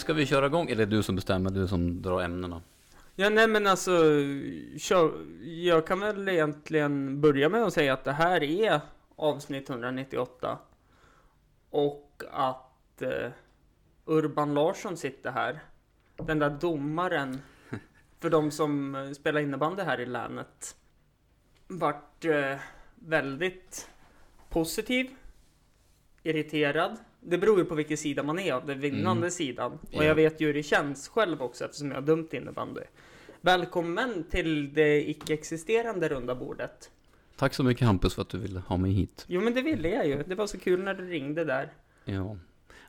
Ska vi köra igång? Eller är det du som bestämmer? Du som drar ämnena? Ja, nej men alltså, kör, jag kan väl egentligen börja med att säga att det här är avsnitt 198. Och att eh, Urban Larsson sitter här. Den där domaren, för de som spelar innebandy här i länet, vart eh, väldigt positiv, irriterad. Det beror ju på vilken sida man är av, den vinnande Mm. sidan. Och Ja. jag vet ju hur det känns själv också eftersom jag har dömt innebandy. Välkommen till det icke-existerande runda bordet. Tack så mycket Hampus för att du ville ha mig hit. Jo men det ville jag ju. Det var så kul när du ringde där. Ja.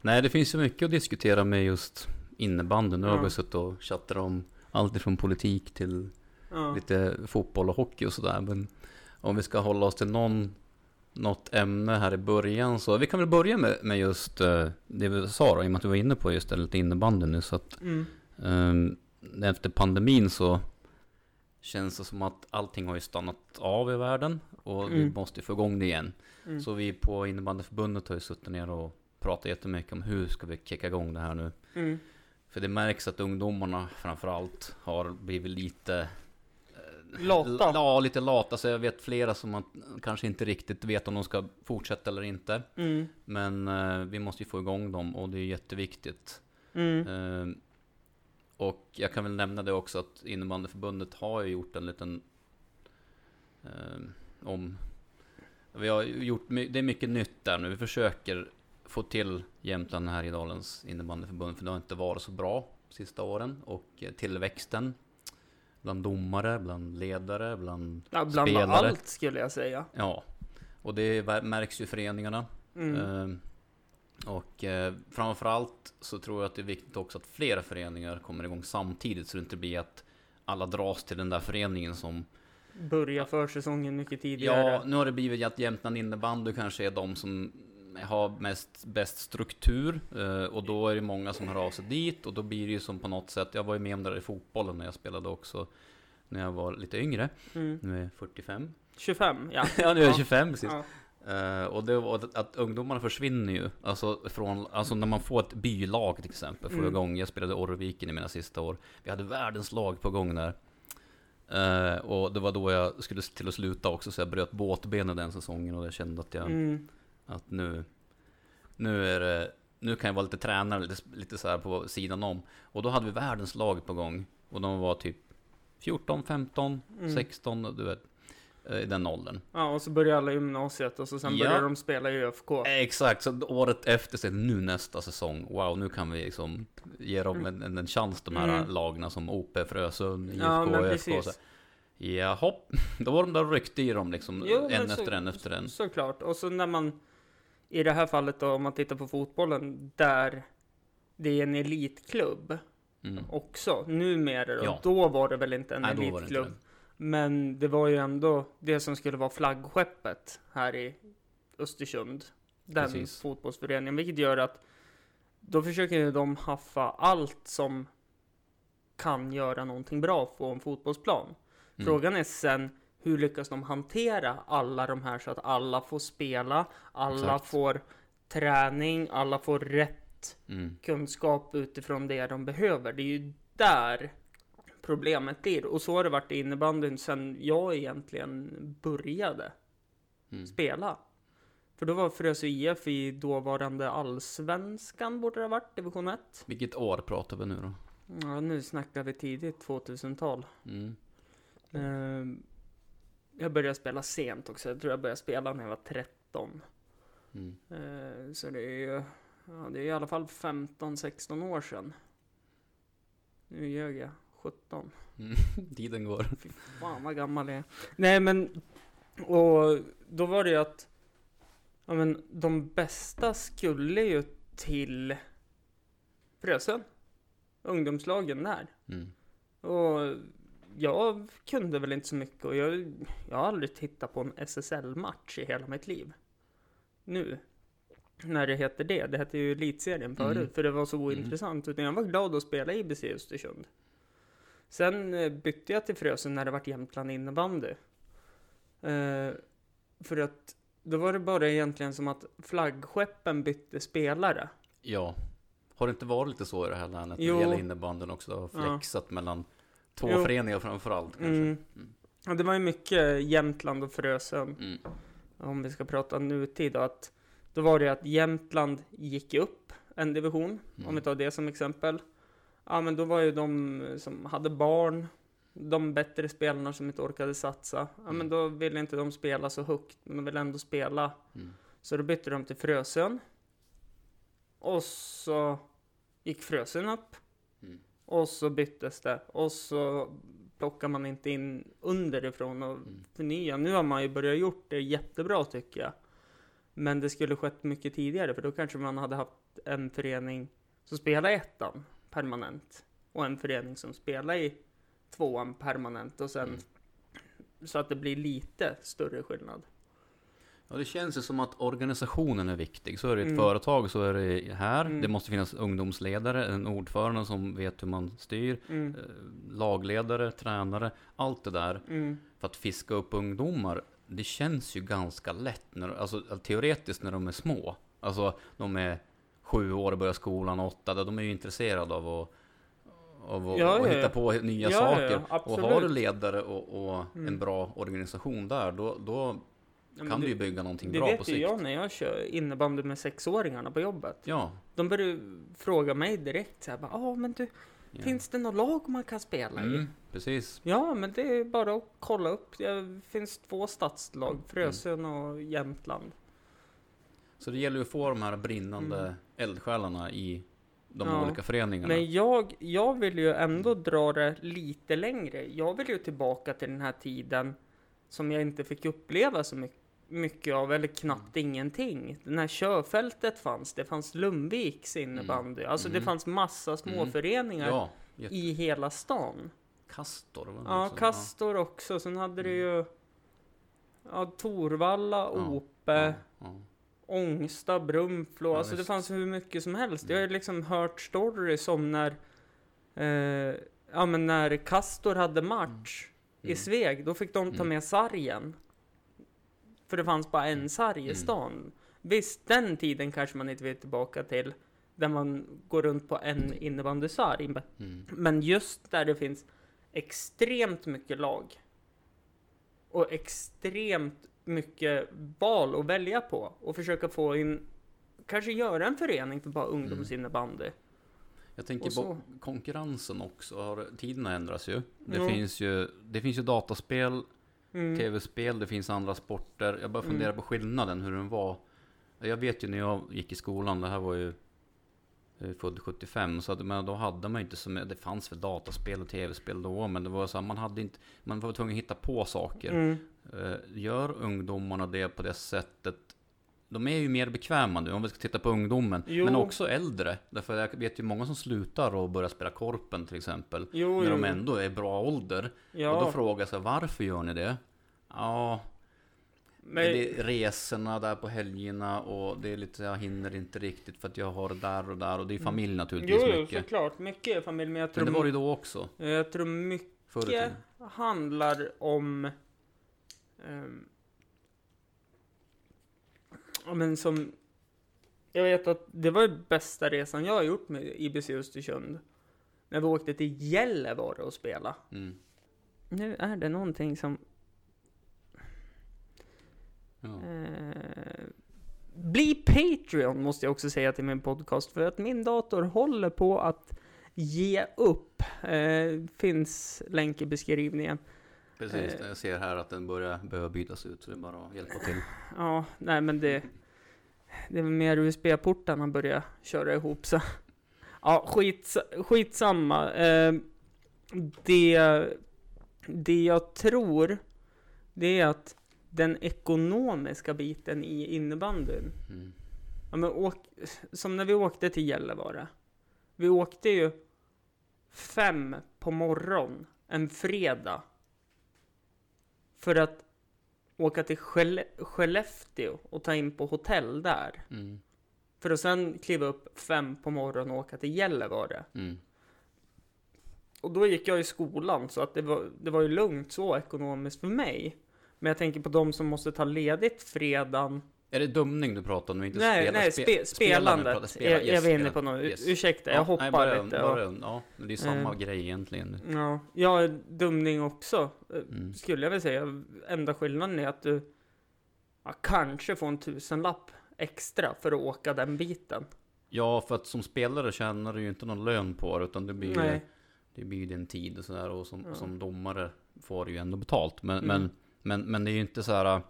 Nej, det finns ju mycket att diskutera med just innebandyn. Nu har Ja. vi suttit och chattat om allt ifrån politik till Ja. lite fotboll och hockey och sådär. Men om vi ska hålla oss till någon, något ämne här i början så vi kan väl börja med, med just eh, det vi sa då, i och med att du var inne på just det, lite innebandy nu. Så att Mm. ehm, efter pandemin så känns det som att allting har ju stannat av i världen och vi Mm. måste få igång det igen. Mm. Så vi på innebandyförbundet har ju suttit ner och pratat jättemycket om hur ska vi kicka igång det här nu. Mm. För det märks att ungdomarna framförallt har blivit lite Lata. Ja, lite lata. Så jag vet flera som att, kanske inte riktigt vet om de ska fortsätta eller inte. Mm. Men eh, vi måste ju få igång dem och det är jätteviktigt. Mm. Eh, och jag kan väl nämna det också att innebandyförbundet har ju gjort en liten eh, om vi har gjort, det är mycket nytt där nu. Vi försöker få till Jämtland Härjedalens innebandyförbund för det har inte varit så bra sista åren. Och eh, tillväxten bland domare, bland ledare, bland Ja, bland spelare. allt skulle jag säga. Ja, och det märks ju i föreningarna. Mm. Eh, och eh, framförallt så tror jag att det är viktigt också att flera föreningar kommer igång samtidigt så det inte blir att alla dras till den där föreningen som Börja försäsongen mycket tidigare. Ja, nu har det blivit att Jämtland innebandy kanske är de som har mest, bäst struktur eh, och då är det många som hör av sig dit och då blir det ju som på något sätt, jag var ju med om det där i fotbollen när jag spelade också när jag var lite yngre, Mm. nu är jag 45 25, ja. Ja, nu är jag Ja. 25 precis ja. Eh, och det var att, att ungdomarna försvinner ju. Alltså, från, alltså när man får ett bylag till exempel, får Mm. igång. Jag spelade Orreviken i mina sista år. Vi hade världens lag på gång där. Eh, och det var då jag skulle till att sluta också, så jag bröt båtbenet den säsongen och jag kände att jag, Mm. Att nu, nu är det, nu kan jag vara lite tränare, lite, lite så här på sidan om. Och då hade vi världens lag på gång. Och de var typ 14, 15, Mm. 16, du vet. eh, I den åldern. Ja, och så börjar alla gymnasiet och så sen Ja. börjar de spela i ÖFK. Exakt, så året efter det nu nästa säsong. Wow, nu kan vi liksom ge dem en, en, en chans de här Mm. lagna som OP, Frösund, IFK, Ja, ÖFK. Så. Jaha, då var de där och ryckte i dem liksom. Jo, en så- efter en efter en. Såklart. Och så när man, i det här fallet då, om man tittar på fotbollen, där det är en elitklubb Mm. också, numera då. Ja. Då var det väl inte en Nej, inte elitklubb. det. Men det var ju ändå det som skulle vara flaggskeppet här i Östersund. Den Precis. fotbollsföreningen. Vilket gör att då försöker ju de haffa allt som kan göra någonting bra på en fotbollsplan. Mm. Frågan är sen hur lyckas de hantera alla de här så att alla får spela, alla Exakt. får träning, alla får rätt Mm. kunskap utifrån det de behöver. Det är ju där problemet blir. Och så har det varit i innebandyn sen jag egentligen började Mm. spela. För då var Frösö IF i dåvarande allsvenskan, borde det ha varit, division 1. Vilket år pratar vi nu då? Ja, nu snackar vi tidigt 2000-tal. Mm. Ehm, jag började spela sent också. Jag tror jag började spela när jag var 13. Mm. Ehm, så det är ju ja, det är i alla fall 15-16 år sedan. Nu ljög jag. 17. Mm. Tiden går. Fy fan vad gammal jag är. Nej men, och då var det ju att ja, men, de bästa skulle ju till Frösön. Ungdomslagen där. Mm. Och jag kunde väl inte så mycket och jag, jag har aldrig tittat på en SSL-match i hela mitt liv. Nu. När det heter det. Det hette ju Elitserien förut Mm. för det var så Mm. ointressant. Utan jag var glad att spela i Östersund. Sen eh, bytte jag till Frösön när det vart Jämtland innebandy. Eh, för att då var det bara egentligen som att flaggskeppen bytte spelare. Ja. Har det inte varit lite så i det här länet Jo. det gäller innebandyn också? Har Ja. flexat mellan två Jo. föreningar framförallt kanske. Mm. Ja, det var ju mycket Jämtland och Frösön. Mm. om vi ska prata nutid, att då var det att Jämtland gick upp en division, Mm. om vi tar det som exempel. Ja, men då var ju de som hade barn, de bättre spelarna som inte orkade satsa, ja, men Mm. då ville inte de spela så högt, men de ville ändå spela. Mm. Så då bytte de till Frösön. Och så gick Frösön upp. Och så byttes det. Och så plockar man inte in underifrån och Mm. förnya. Nu har man ju börjat gjort det jättebra tycker jag. Men det skulle skett mycket tidigare för då kanske man hade haft en förening som spelar i ettan permanent. Och en förening som spelar i tvåan permanent och sen Mm. så att det blir lite större skillnad. Ja, det känns ju som att organisationen är viktig. Så är det i ett Mm. företag, så är det här. Mm. Det måste finnas ungdomsledare, en ordförande som vet hur man styr, Mm. eh, lagledare, tränare, allt det där. Mm. För att fiska upp ungdomar, det känns ju ganska lätt, när, alltså teoretiskt när de är små. Alltså, de är sju år och börjar skolan, åtta, de är ju intresserade av att av att, Ja, ja, hitta på nya Ja, saker. och har du ledare och, och Mm. en bra organisation där, då, då Ja, kan det- du ju bygga någonting Det bra på vet ju sikt. jag när jag kör innebandy med sexåringarna på jobbet. Ja, De börjar fråga mig direkt så här, ja men du, ja. finns det något lag man kan spela i? Mm, precis. Ja, men det är bara att kolla upp. Det finns två stadslag, Mm. Frösön och Jämtland. Så det gäller ju att få de här brinnande Mm. eldsjälarna i de Ja. olika föreningarna. Men jag, jag vill ju ändå dra det lite längre. Jag vill ju tillbaka till den här tiden som jag inte fick uppleva så mycket, mycket av, eller knappt ingenting. Den här körfältet fanns, det fanns Lundviks innebandy. Alltså det Mm. fanns massa småföreningar Ja, jätte- i hela stan. Kastor var det Ja, också. Kastor också. Sen hade det ju ja, Torvalla, Ja, Ope, Ja, ja. Ångsta, Brunflo. Ja, alltså det fanns hur mycket som helst. Jag har Mm. liksom hört stories som när eh, Ja men när Kastor hade match i Mm. Sveg, då fick de ta Mm. med sargen. För det fanns bara en sarg i Mm. stan. Visst, den tiden kanske man inte vill tillbaka till. Där man går runt på en innebandysarg. Mm. Men just där det finns extremt mycket lag. Och extremt mycket val att välja på. Och försöka få in, kanske göra en förening för bara ungdomsinnebandy. Jag tänker på konkurrensen också. Tiderna ändras ju. Det, Jo. finns ju. det finns ju dataspel, Mm. tv-spel, det finns andra sporter. Jag bara funderar Mm. på skillnaden, hur den var. Jag vet ju när jag gick i skolan, det här var ju född 75, så att, men då hade man inte så mycket, det fanns väl dataspel och tv-spel då, men det var så här, man hade inte, man var tvungen att hitta på saker. Mm. Eh, Gör ungdomarna det på det sättet? De är ju mer bekväma nu om vi ska titta på ungdomen. Jo. Men också äldre. Därför jag vet ju många som slutar och börjar spela korpen till exempel. Jo, när jo. de ändå är bra ålder. Ja, Och då frågar jag sig varför gör ni det? Ja, men, det är resorna där på helgerna och det är lite, jag hinner inte riktigt för att jag har det där och där och det är familj naturligtvis jo, jo, mycket. såklart. Mycket är familj, men jag tror, Men det var det ju då också, jag tror mycket handlar om... ehm, ja, men som... Jag vet att det var ju bästa resan jag har gjort med IBC Östersund. När vi åkte till Gällivare och spela. Mm. Nu är det någonting som... Ja. Eh, bli Patreon måste jag också säga till min podcast för att min dator håller på att ge upp. Eh, finns länk i beskrivningen. Precis, eh, jag ser här att den börjar behöva bytas ut så det är bara att hjälpa till. Ja, nej men det... Det är väl mer USB-portarna börjar köra ihop så. Ja, skits, skitsamma. Eh, det, det jag tror, det är att den ekonomiska biten i innebandyn. Mm. Ja, men åk, som när vi åkte till Gällivare. Vi åkte ju fem på morgon en fredag. För att åka till Skelle- Skellefteå och ta in på hotell där. Mm. För att sen kliva upp fem på morgonen och åka till Gällivare. Mm. Och då gick jag i skolan så att det var, det var ju lugnt så ekonomiskt för mig. Men jag tänker på de som måste ta ledigt fredagen Är det dumning du pratar om? Inte Nej, spela, nej, spe- spe, spelandet pratar- spela, är, är yes, vi inne spela. på nu. Yes. Ursäkta, jag Ja, hoppar nej, bara, lite. Bara, ja, men det är samma Eh. grej egentligen. ja, ja, dumning också. eh, Mm. Skulle jag väl säga. Enda skillnaden är att du ja, kanske får en tusenlapp extra för att åka den biten. Ja, för att som spelare tjänar du ju inte någon lön på det, utan det blir ju det blir ju din tid och sådär. Och som, Ja. som domare får du ju ändå betalt. Men, Mm. men, men, men det är ju inte så här.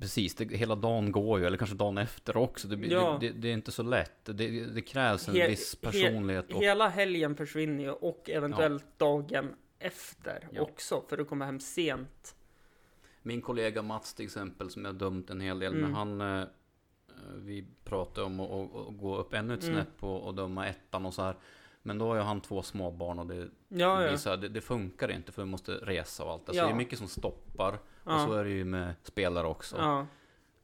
Precis, det, hela dagen går ju, eller kanske dagen efter också. Det, Ja. det, det, är inte så lätt. Det, krävs en He- viss he- personlighet. Och, Hela helgen försvinner ju och eventuellt dagen efter Ja. också. För att komma hem sent. Min kollega Mats till exempel, som jag dömt en hel del Mm. med, han... eh, Vi pratade om att, gå upp ännu ett Mm. snäpp och, och döma ettan och så här. Men då har ju han två små barn och det, Ja, ja. här, det, det funkar inte för vi måste resa och allt. Alltså Ja. Det är mycket som stoppar. Och så är det ju med spelare också.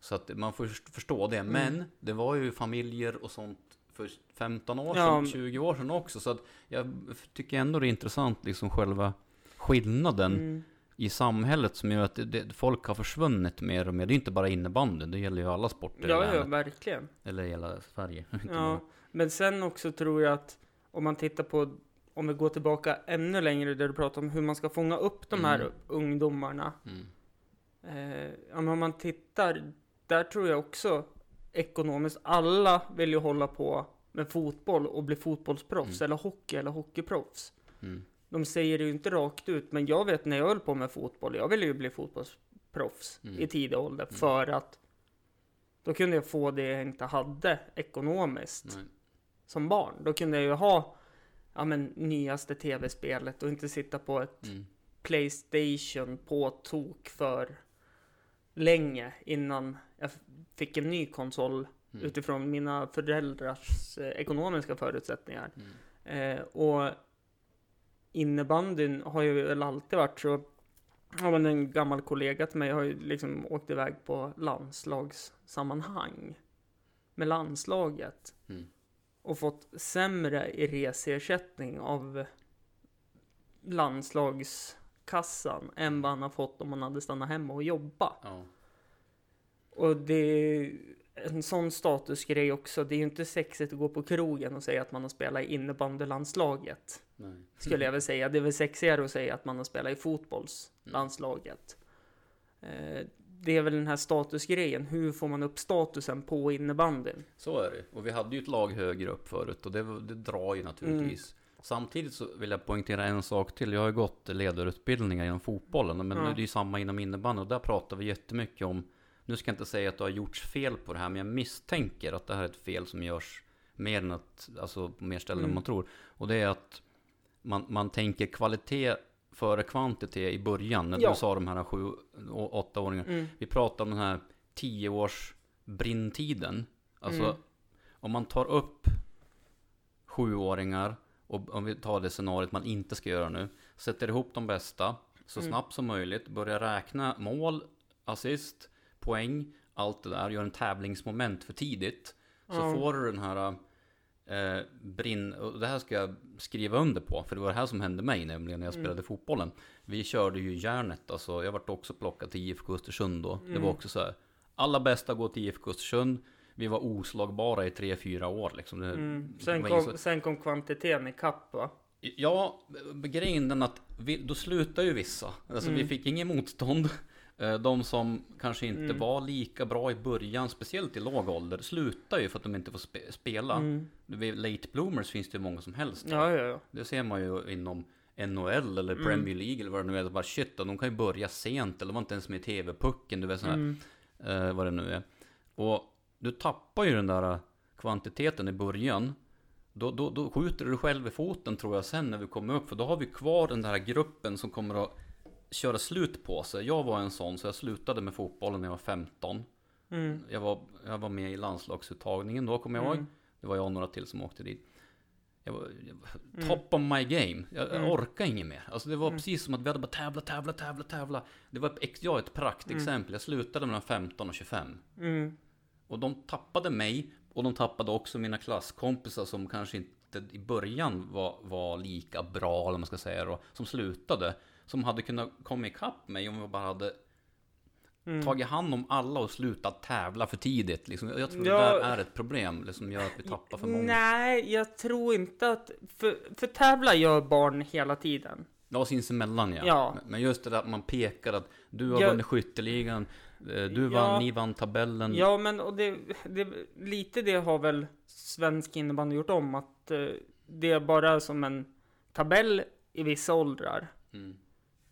Så att man får först- förstå det. Mm. Men det var ju familjer och sånt för 15 år sedan, 20 år sedan också. Så att jag tycker ändå det är intressant liksom själva skillnaden Mm. i samhället som gör att det, det, folk har försvunnit mer och mer. Det är inte bara innebandyn, det gäller ju alla sporter Ja, ja, verkligen. Eller hela Sverige. Ja, men sen också tror jag att om man tittar på, om vi går tillbaka ännu längre där du pratar om hur man ska fånga upp de här Mm. ungdomarna. Mm. Eh, om man tittar, där tror jag också ekonomiskt, alla vill ju hålla på med fotboll och bli fotbollsproffs Mm. eller hockey eller hockeyproffs. Mm. De säger det ju inte rakt ut, men jag vet när jag höll på med fotboll, jag ville ju bli fotbollsproffs Mm. i tidig ålder Mm. för att då kunde jag få det jag inte hade ekonomiskt Nej. Som barn. Då kunde jag ju ha ja, men, nyaste tv-spelet och inte sitta på ett Mm. Playstation på tok för länge innan jag fick en ny konsol Mm. utifrån mina föräldrars eh, ekonomiska förutsättningar. Mm. Eh, och innebandyn har ju väl alltid varit så. Ja, men en gammal kollega till mig har ju liksom åkt iväg på landslagssammanhang med landslaget Mm. Och fått sämre i reseersättning av landslagskassan än vad han har fått om han hade stannat hemma och jobba. Ja. Och det är en sån statusgrej också. Det är ju inte sexigt att gå på krogen och säga att man har spelat i innebandylandslaget. Skulle jag väl säga. Det är väl sexigare att säga att man har spelat i fotbollslandslaget. Eh, Det är väl den här statusgrejen. Hur får man upp statusen på innebandyn? Så är det. Och vi hade ju ett lag högre upp förut och det, det drar ju naturligtvis. Mm. Samtidigt så vill jag poängtera en sak till. Jag har ju gått ledarutbildningar inom fotbollen, men Ja. det är ju samma inom innebandy och där pratar vi jättemycket om nu ska jag inte säga att det har gjorts fel på det här, men jag misstänker att det här är ett fel som görs mer än att, alltså på mer ställen än Mm. man tror. Och det är att man, man tänker kvalitet före kvantitet i början, när Ja. du sa de här sju och åttaåringarna. Mm. Vi pratar om den här tio års brintiden. Alltså, Mm. om man tar upp sjuåringar, och om vi tar det scenariot man inte ska göra nu, sätter ihop de bästa så Mm. snabbt som möjligt, börjar räkna mål, assist, poäng, allt det där, gör en tävlingsmoment för tidigt, så får du den här eh, brinn, och det här ska jag skriva under på, för det var det här som hände mig nämligen när jag Mm. spelade fotbollen. Vi körde ju järnet, alltså jag vart också plockad till IFK Östersund då. Det Mm. var också så här, alla bästa går till IFK Östersund, vi var oslagbara i 3-4 år liksom. Det, Mm. det Sen, kom, så- sen kom kvantiteten ikapp va? Ja, grejen den att vi, då slutar ju vissa. Alltså vi Mm. fick ingen motstånd. Eh, De som kanske inte Mm. var lika bra i början, speciellt i låg ålder, slutar ju för att de inte får spe, spela. Mm. Vid late bloomers finns det ju många som helst. Ja, ja, ja. Det ser man ju inom NHL eller Mm. Premier League eller vad det nu är. Bara shit, de kan ju börja sent eller var inte ens med i TV-pucken. Du vet sån här, Mm. eh, vad det nu är. Och du tappar ju den där eh, kvantiteten i början. Då, då, då skjuter du själv i foten tror jag sen när vi kommer upp. För då har vi kvar den där gruppen som kommer att köra slut på sig. Jag var en sån, så jag slutade med fotbollen när jag var 15. Mm. Jag var, jag var med i landslagsuttagningen då, kommer jag ihåg. Mm. Det var jag och några till som åkte dit. Jag var, jag var Mm. top of my game. Jag, jag Mm. orkade inget mer. Alltså det var Mm. precis som att vi hade bara tävla, tävla, tävla, tävla. Det var ett, ex- ja, ett praktexempel. Jag slutade mellan 15 och 25. Mm. Och de tappade mig och de tappade också mina klasskompisar som kanske inte i början var, var lika bra, eller man ska säga då, som slutade. Som hade kunnat komma ikapp mig om vi bara hade Mm. tagit hand om alla och slutat tävla för tidigt. Liksom. Jag tror Ja. det där är ett problem, liksom gör att vi tappar för många. Nej, jag tror inte att... För, för tävla gör barn hela tiden. Ja, sinsemellan ja. Ja. Men- just det där att man pekar att du har Jag- vunnit skytteligan, eh, du Ja. vann, ni vann tabellen. Ja, men och det, det, lite det har väl svensk innebandy gjort om. Att eh, det är bara som en tabell i vissa åldrar. Mm.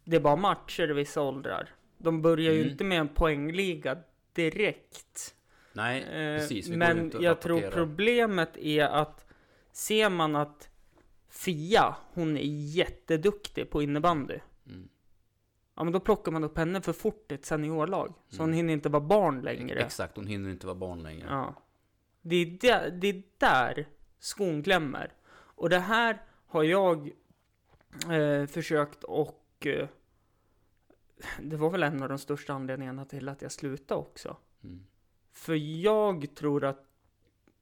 Det är bara matcher i vissa åldrar. De börjar ju Mm. inte med en poängliga direkt. Nej, Eh, precis. Vi men jag tror problemet är att ser man att Fia, hon är jätteduktig på innebandy. Mm. Ja, men då plockar man upp henne för fort i ett seniorlag. Så hon Mm. hinner inte vara barn längre. Exakt, hon hinner inte vara barn längre. Ja. Det är där, det är där skon klämmer. Och det här har jag eh, försökt och eh, det var väl en av de största anledningarna till att jag slutade också. Mm. För jag tror att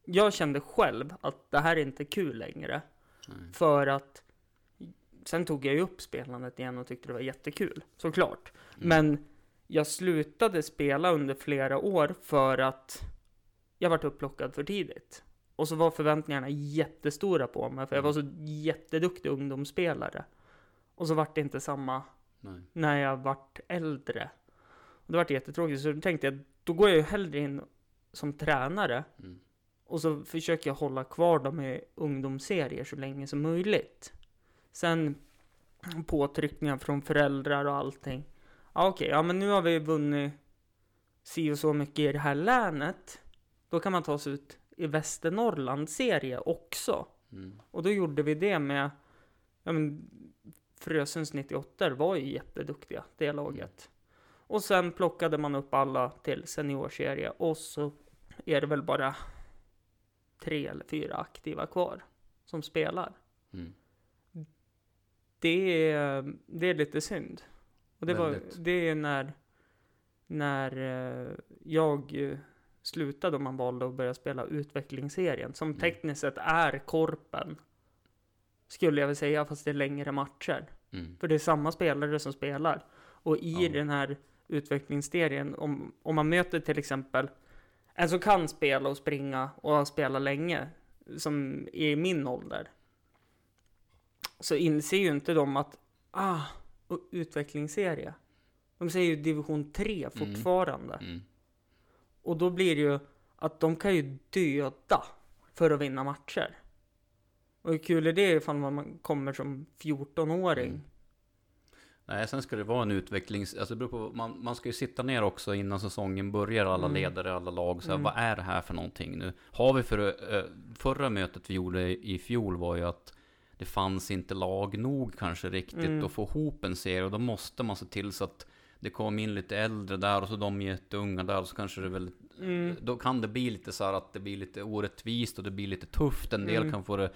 jag kände själv att det här är inte kul längre. Nej. För att sen tog jag ju upp spelandet igen och tyckte det var jättekul, såklart. Mm. Men jag slutade spela under flera år för att jag vart upplockad för tidigt. Och så var förväntningarna jättestora på mig, för jag var så jätteduktig ungdomsspelare. Och så vart det inte samma Nej. när jag vart äldre. Och det vart jättetråkigt, så då tänkte jag, då går jag ju hellre in som tränare. Mm. Och så försöker jag hålla kvar dem i ungdomsserier så länge som möjligt. Sen påtryckningar från föräldrar och allting. Ja, okej, ja men nu har vi vunnit si och så mycket i det här länet. Då kan man ta sig ut i Västernorrlands serie också. Mm. Och då gjorde vi det med, ja men Frösens 98 var ju jätteduktiga, det laget. Och sen plockade man upp alla till seniorserie och så är det väl bara tre eller fyra aktiva kvar som spelar. Mm. Det är, det är lite synd. Och det, var, det är när, när eh, jag eh, slutade och man valde att börja spela utvecklingsserien, som Mm. tekniskt sett är korpen. Skulle jag väl säga, fast det är längre matcher. Mm. För det är samma spelare som spelar. Och i Ja. den här utvecklingsserien, om, om man möter till exempel en som kan spela och springa och har spelat länge, som är i min ålder, så inser ju inte de att, ah, utvecklingsserie. De säger ju division 3 Mm. fortfarande. Mm. Och då blir det ju att de kan ju döda för att vinna matcher. Och hur kul är det ifall man kommer som 14-åring? Mm. Nej, sen ska det vara en utvecklings... Alltså det beror på, man, man ska ju sitta ner också innan säsongen börjar, alla Mm. ledare, alla lag. Så här, Mm. Vad är det här för någonting nu? Har vi för... förra mötet vi gjorde i fjol var ju att det fanns inte lag nog kanske riktigt Mm. att få ihop en serie. Och då måste man se till så att det kom in lite äldre där och så de jätteunga där. Och så kanske det väl... Mm. Då kan det bli lite så här att det blir lite orättvist och det blir lite tufft. En del Mm. kan få det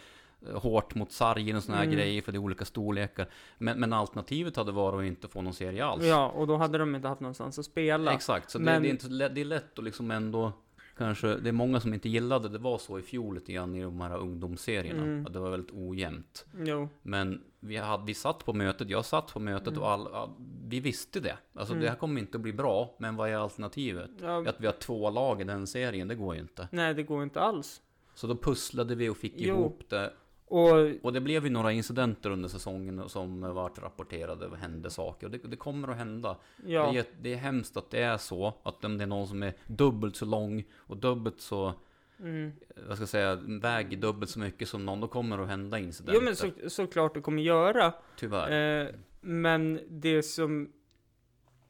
hårt mot sargen och såna här Mm. grejer för det är olika storlekar. Men, men alternativet hade varit att inte få någon serie alls. Ja, och då hade de inte haft någonstans att spela. Exakt, så det, Men- det, är inte det är lätt att liksom ändå Kanske, det är många som inte gillade det var så i fjol lite grann i de här ungdomsserierna. Mm. Att det var väldigt ojämnt. Jo. Men vi, hade, vi satt på mötet, jag satt på mötet Mm. och all, all, vi visste det. Alltså Mm. det här kommer inte att bli bra, men vad är alternativet? Ja, Att vi har två lag i den serien, det går ju inte. nej, det går inte alls. Så då pusslade vi och fick Jo. ihop det. Och Och det blev ju några incidenter under säsongen som vart rapporterade och hände saker. Och det, det kommer att hända. ja, Det, är, det är hemskt att det är så. Att om det är någon som är dubbelt så lång och dubbelt så, mm. vad ska jag säga, väger dubbelt så mycket som någon, då kommer det att hända incidenter. jo men så, såklart det kommer göra. Tyvärr. Eh, men det som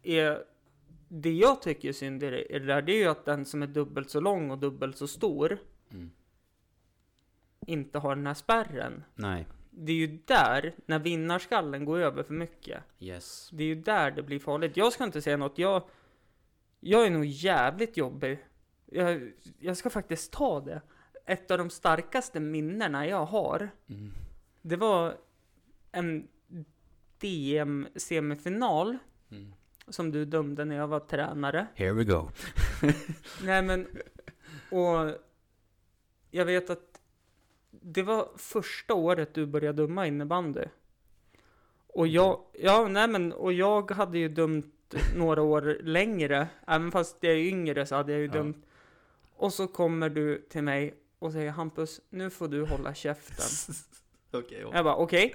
är det jag tycker är synd i det, där, det är ju att den som är dubbelt så lång och dubbelt så stor Mm. Inte har den här spärren. Nej. Det är ju där, när vinnarskallen går över för mycket, Yes. det är ju där det blir farligt. Jag ska inte säga något, jag, jag är nog jävligt jobbig. Jag, jag ska faktiskt ta det. Ett av de starkaste minnena jag har, Mm. det var en DM-semifinal Mm. som du dömde när jag var tränare. Here we go. Nej men, och jag vet att det var första året du började döma innebandy. Och jag, ja nej men, och jag hade ju dömt några år längre. Även fast jag är yngre så hade jag ju Ja. dömt. Och så kommer du till mig och säger Hampus, nu får du hålla käften. Okej, ja. Jag bara, okej.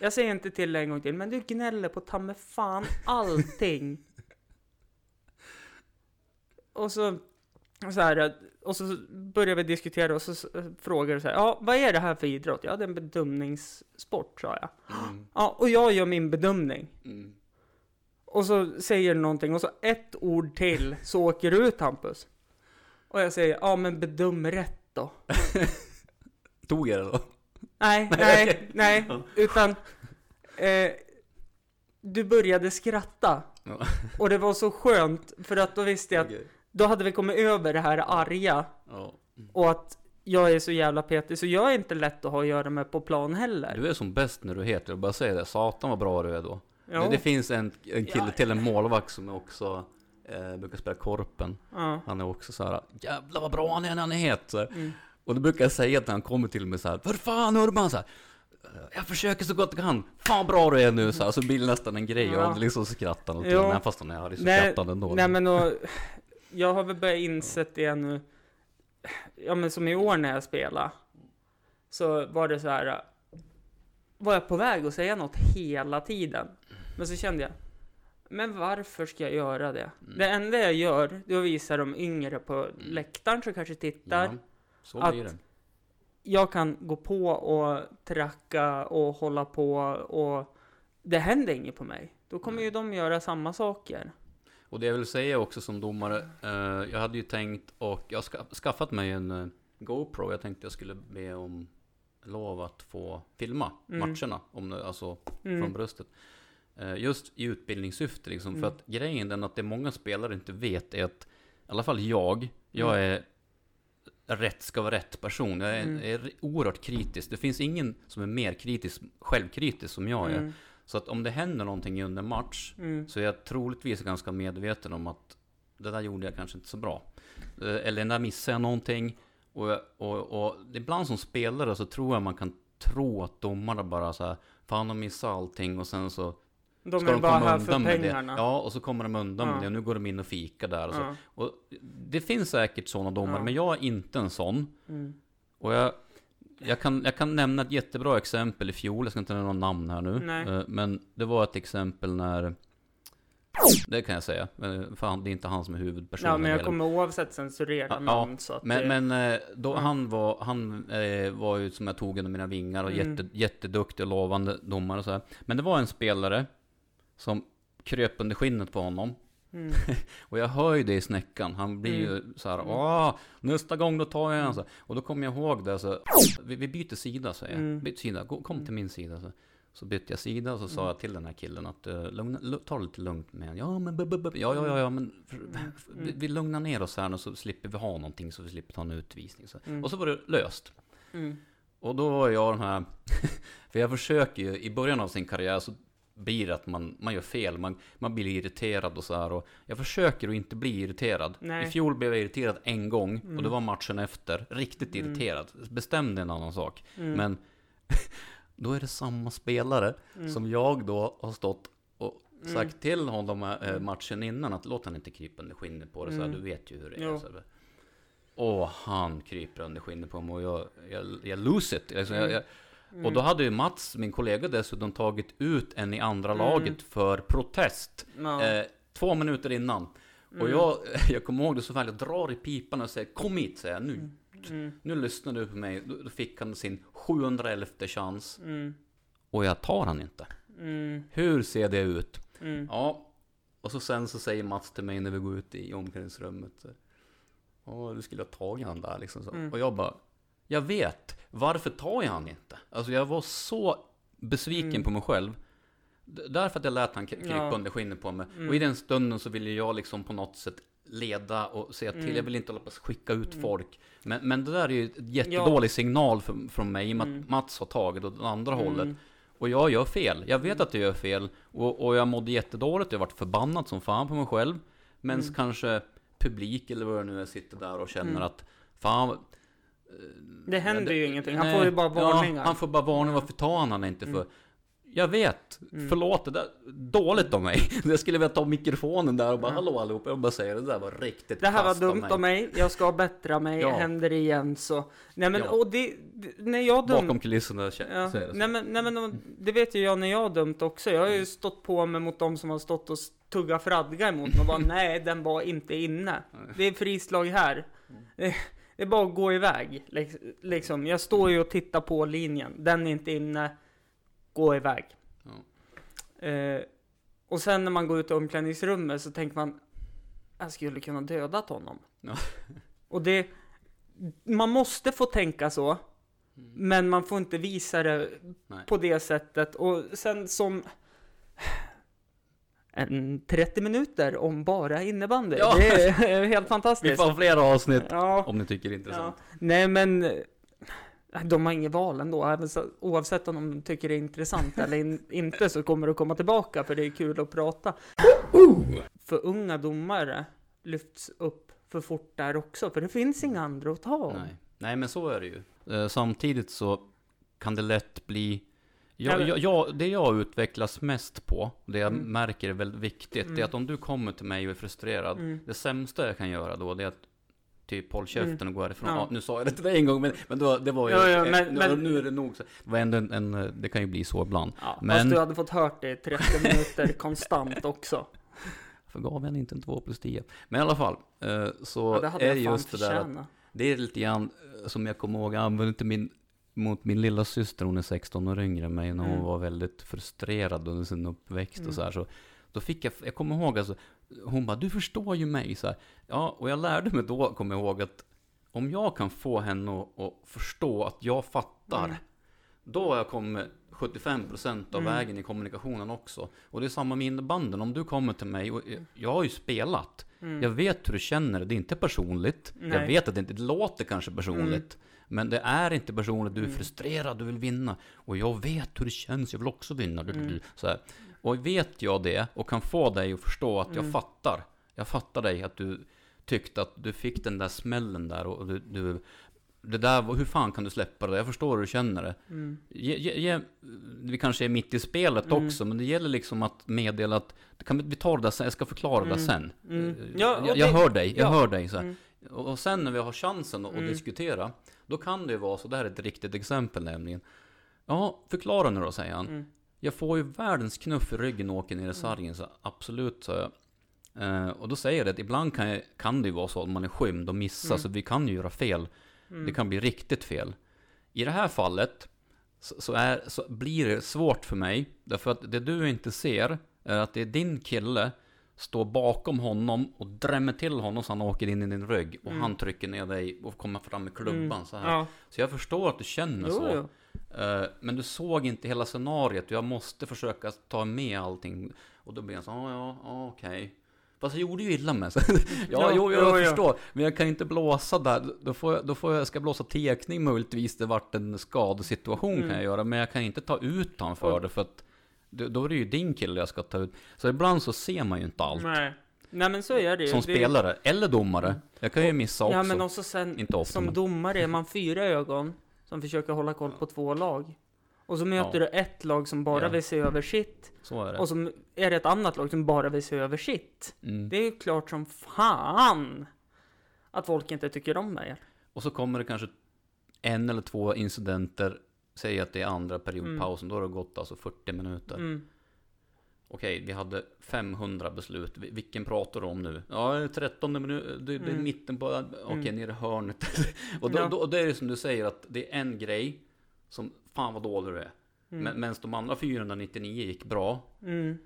Jag säger inte till dig en gång till, men du gnäller på ta mig fan allting. och så, så här, och så börjar vi diskutera och så frågar du så här, ja, vad är det här för idrott? Ja, det är en bedömningssport, sa jag. Mm, Ja, och jag gör min bedömning. mm. Och så säger du någonting och så ett ord till så åker du ut Hampus. Och jag säger, ja men bedöm rätt då. Tog jag det då? Nej, Nej, nej, utan eh, du började skratta. Och det var så skönt, för att då visste jag att Okej. Då hade vi kommit över det här arga Ja. och att jag är så jävla petig, så jag är inte lätt att ha att göra med på plan heller. Du är som bäst när du heter, jag bara säger det. Satan vad bra du är då. Ja. Det, det finns en, en kille Ja. till, en målvakt som är också eh, brukar spela Korpen. Ja. Han är också så här, jävlar vad bra han är när han är het. Mm. Och då brukar jag säga när han kommer till mig så här, för fan Urban så här, jag försöker så gott jag kan, fan bra du är nu så här, så blir det nästan en grej och Ja. han liksom skrattar åt Jo. det, även fast han är arg så skrattar han ändå. Nej men och, jag har väl börjat insett det nu. Ja men som i år när jag spelade. Så var det så här. Var jag på väg att säga något hela tiden. Men så kände jag. Men varför ska jag göra det? Mm. Det enda jag gör, det är att visa de yngre på läktaren som kanske tittar. Ja, så att- blir det. Jag kan gå på och tracka och hålla på och det händer inget på mig. Då kommer ju de göra samma saker. Och det jag vill säga också som domare, eh, jag hade ju tänkt och jag har ska, skaffat mig en eh, GoPro. Jag tänkte jag skulle be om lov att få filma Mm. matcherna, om det, alltså Mm. från bröstet. Eh, just i utbildningssyfte liksom, Mm. för att grejen den att det många spelare inte vet är att, i alla fall jag, jag Mm. är rätt ska vara rätt person. Jag är, Mm. är oerhört kritisk. Det finns ingen som är mer kritisk, självkritisk som jag är. Så att om det händer någonting under match, Mm. så är jag troligtvis ganska medveten om att det där gjorde jag kanske inte så bra. Eh, Eller när missade jag någonting. Och, och, och ibland som spelare så tror jag man kan tro att domarna bara så här, fan de missade allting och sen så De ska är de bara komma här för med det. pengarna. Ja, och så kommer de undan Ja. med det. Och nu går de in och fikar där och så. Ja. Och det finns säkert sådana domare, Ja. men jag är inte en sån. Mm. Och jag, jag, kan, jag kan nämna ett jättebra exempel i fjol, jag ska inte nämna någon namn här nu. Nej. Eh, Men det var ett exempel när... Det kan jag säga, Eh, för han, det är inte han som är huvudpersonen. Ja, men jag kommer oavsett censurera Ja, namn så att det... men, men eh, då, han, var, han eh, var ju som jag tog under mina vingar och Mm. jätte, jätteduktig och lovande domare och så här. Men det var en spelare som kröp under skinnet på honom. Mm. Och jag hör ju det i snäckan. Han blir ju så här, Mm. åh, nästa gång då tar jag en så. Och då kommer jag ihåg det, så vi, vi byter sida säger jag. Mm. Byt sida, kom till min sida. Så. Så bytte jag sida och så sa Mm. jag till den här killen att uh, lugna, lu- ta det lite lugnt med honom. Ja men bu, bu, bu, ja ja ja, ja men Mm. vi, vi lugnar ner oss här nu så slipper vi ha någonting så vi slipper ta en utvisning. Så. Mm. Och så var det löst. Mm. Och då var jag den här, för jag försöker ju, i början av sin karriär så blir att man, man gör fel, man, man blir irriterad och så här. Och jag försöker att inte bli irriterad. Nej. I fjol blev jag irriterad en gång, och det Mm. var matchen efter. Riktigt Mm. irriterad. Bestämde en annan sak. Mm. Men då är det samma spelare Mm. som jag då har stått och Mm. sagt till honom eh, matchen innan att låt han inte krypa under skinnet på det, så här, Mm. du vet ju hur det är. Så här. Och han kryper under skinnet på mig och jag, jag, jag lose it. Alltså, jag, jag, Mm. och då hade ju Mats, min kollega dessutom tagit ut en i andra Mm. laget för protest. Ja. Eh, två minuter innan. Och Mm. jag, jag kommer ihåg det så väl, jag drar i pipan och säger Kom hit, säger jag nu. Mm. Nu lyssnar du på mig. Då, då fick han sin 711 chans. Mm. Och jag tar han inte. Mm. Hur ser det ut? Mm. Ja. Och så sen så säger Mats till mig när vi går ut i omklädningsrummet. Ja, du skulle ha tagit han där liksom så. Mm. Och jag bara, jag vet. Varför tar jag han inte? Alltså jag var så besviken Mm. på mig själv. Därför att jag lät han krypa Ja. under skinnet på mig. Mm. Och i den stunden så ville jag liksom på något sätt leda och säga till. Mm. Jag vill inte hålla på att skicka ut Mm. folk. Men, men det där är ju ett jättedålig signal för, från mig. I och med Mm. att Mats har tagit åt andra hållet. Mm. Och jag gör fel. Jag vet att jag gör fel. Och, och jag mådde jättedåligt. Jag varit förbannad som fan på mig själv. Men Mm. kanske publik eller vad det nu är sitter där och känner Mm. att fan. Det händer det- ju ingenting. Han nej, får ju bara Ja, varningar. han får bara varning. Varför tar han han inte för? Mm. Jag vet, Mm. förlåt det där, dåligt av mig. Jag skulle vilja ta mikrofonen där och bara Ja. hallå allihopa, jag bara säger det där var riktigt Det här var dumt av mig, jag ska bättra mig, Ja. händer igen så... Nej men Ja. och det, det när jag dömt... Bakom kulisserna Ja. är det så. Nej, men, nej men det vet ju jag när jag har dömt också. Jag har ju stått på mig mot de som har stått och tuggat fradga emot mig och bara nej, den var inte inne. Det är frislag här. Det, är bara att gå iväg. Liksom, jag står ju och tittar på linjen. Den är inte inne. Gå iväg. Eh, och sen när man går ut i omklädningsrummet så tänker man jag skulle kunna dödat honom. Ja. Och det, man måste få tänka så. Men man får inte visa det Nej. på det sättet. Och sen som en 30 minuter om bara innebandy. Ja. Det är helt Vi fantastiskt. får flera avsnitt Ja, om ni tycker det är ja. intressant. Nej men eh, de har inget val ändå. Oavsett om de tycker det är intressant eller in, inte så kommer det komma tillbaka för det är kul att prata. För unga domare lyfts upp för fort där också. För det finns inga andra att ta om. Nej. Nej, men så är det ju. Eh, samtidigt så kan det lätt bli... Ja, Jag, jag, jag, det jag utvecklas mest på, det jag Mm. märker är väldigt viktigt, det Mm. är att om du kommer till mig och är frustrerad, Mm. det sämsta jag kan göra då, det är att typ håll käften och gå härifrån. Ja. Ja. nu sa jag det till dig en gång, men, men då, det var ju... Ja, ja, men- nu, men- nu är det nog så. Det var ändå en, en, det kan ju bli så ibland. Ja, Men- Fast du hade fått hört det i 30 minuter konstant också. För gav jag inte en 2 plus 10. Men i alla fall, eh, så Ja, det är det just det där att. Det är lite grann eh, som jag kommer ihåg, jag använde inte min mot min lilla syster, hon är 16 år yngre än mig, när hon Mm. var väldigt frustrerad under sin uppväxt Mm. och så här. Så då fick jag, jag kommer ihåg alltså, hon bara, du förstår ju mig så här. Ja, och jag lärde mig då, kommer jag ihåg, att om jag kan få henne att, att förstå att jag fattar, Mm. då har jag kommit 75% av Mm. vägen i kommunikationen också. Och det är samma med innebanden, om du kommer till mig, och jag- jag har ju spelat, Mm. jag vet hur du känner det, det är inte personligt. Jag Nej. vet att det inte det låter kanske personligt. Men det är inte personligt, du är Mm. frustrerad, du vill vinna. Och jag vet hur det känns, jag vill också vinna. Mm. Så här. Och vet jag det, och kan få dig att förstå att jag Mm. fattar. Jag fattar dig, att du tyckte att du fick den där smällen där och du... du det där, hur fan kan du släppa det? Jag förstår hur du känner det. Mm. Ge, ge, ge, vi kanske är mitt i spelet Mm. också, men det gäller liksom att meddela att det kan, vi tar det där sen, jag ska förklara det Mm. sen. Mm. Eh, Ja, jag, jag det- hör dig, jag ja. hör dig. Så. Mm. Och sen när vi har chansen att, Mm. diskutera, då kan det ju vara så, det här är ett riktigt exempel nämligen. Ja, förklara nu då, säger han. Mm. Jag får ju världens knuff i ryggen och åker ner i sargen, så absolut, sa jag. Eh, och då säger jag det att ibland kan, jag, kan det ju vara så att man är skymd och missar, Mm. så vi kan ju göra fel. Mm. Det kan bli riktigt fel. I det här fallet så, så, är, så blir det svårt för mig, därför att det du inte ser är att det är din kille står bakom honom och drämmer till honom så han åker in i din rygg och Mm. han trycker ner dig och kommer fram med klubban Mm. så här. Ja. Så jag förstår att du känner Jo, så. jo. Eh, Men du såg inte hela scenariot, jag måste försöka ta med allting. Och då blir jag så, ja, ja, ja, okej. Fast jag gjorde ju illa med sig. ja, Ja, jo, jo, jag ja. förstår. Men jag kan inte blåsa där. Då får jag, då får jag, ska blåsa tekning möjligtvis. Det vart en skadesituation Mm. kan jag göra. Men jag kan inte ta ut han för Och- det. För att då är det ju din kille jag ska ta ut. Så ibland så ser man ju inte allt. Nej. Nej men så är det ju. Som Det- spelare, eller domare. Jag kan ju missa också. Ja men också sen, Inte ofta, som men- domare är man fyra ögon som försöker hålla koll på två lag. Och så möter Ja. du ett lag som bara Ja. vill se över sitt. Så är det. Och så är det ett annat lag som bara vill se över sitt. Mm. Det är ju klart som fan att folk inte tycker om mig. Och så kommer det kanske en eller två incidenter. Säg att det är andra periodpausen. Då har det gått alltså 40 minuter. Mm. Okej, vi hade 500 beslut. Vi- Vilken pratar du om nu? Ja, 13 minuter. Det, det är Mm. mitten på... Okej, Mm. nere i hörnet. och då, Ja. då, då är det som du säger att det är en grej som... Fan vad dålig du är. Mm. Medan de andra 499 gick bra. Mm.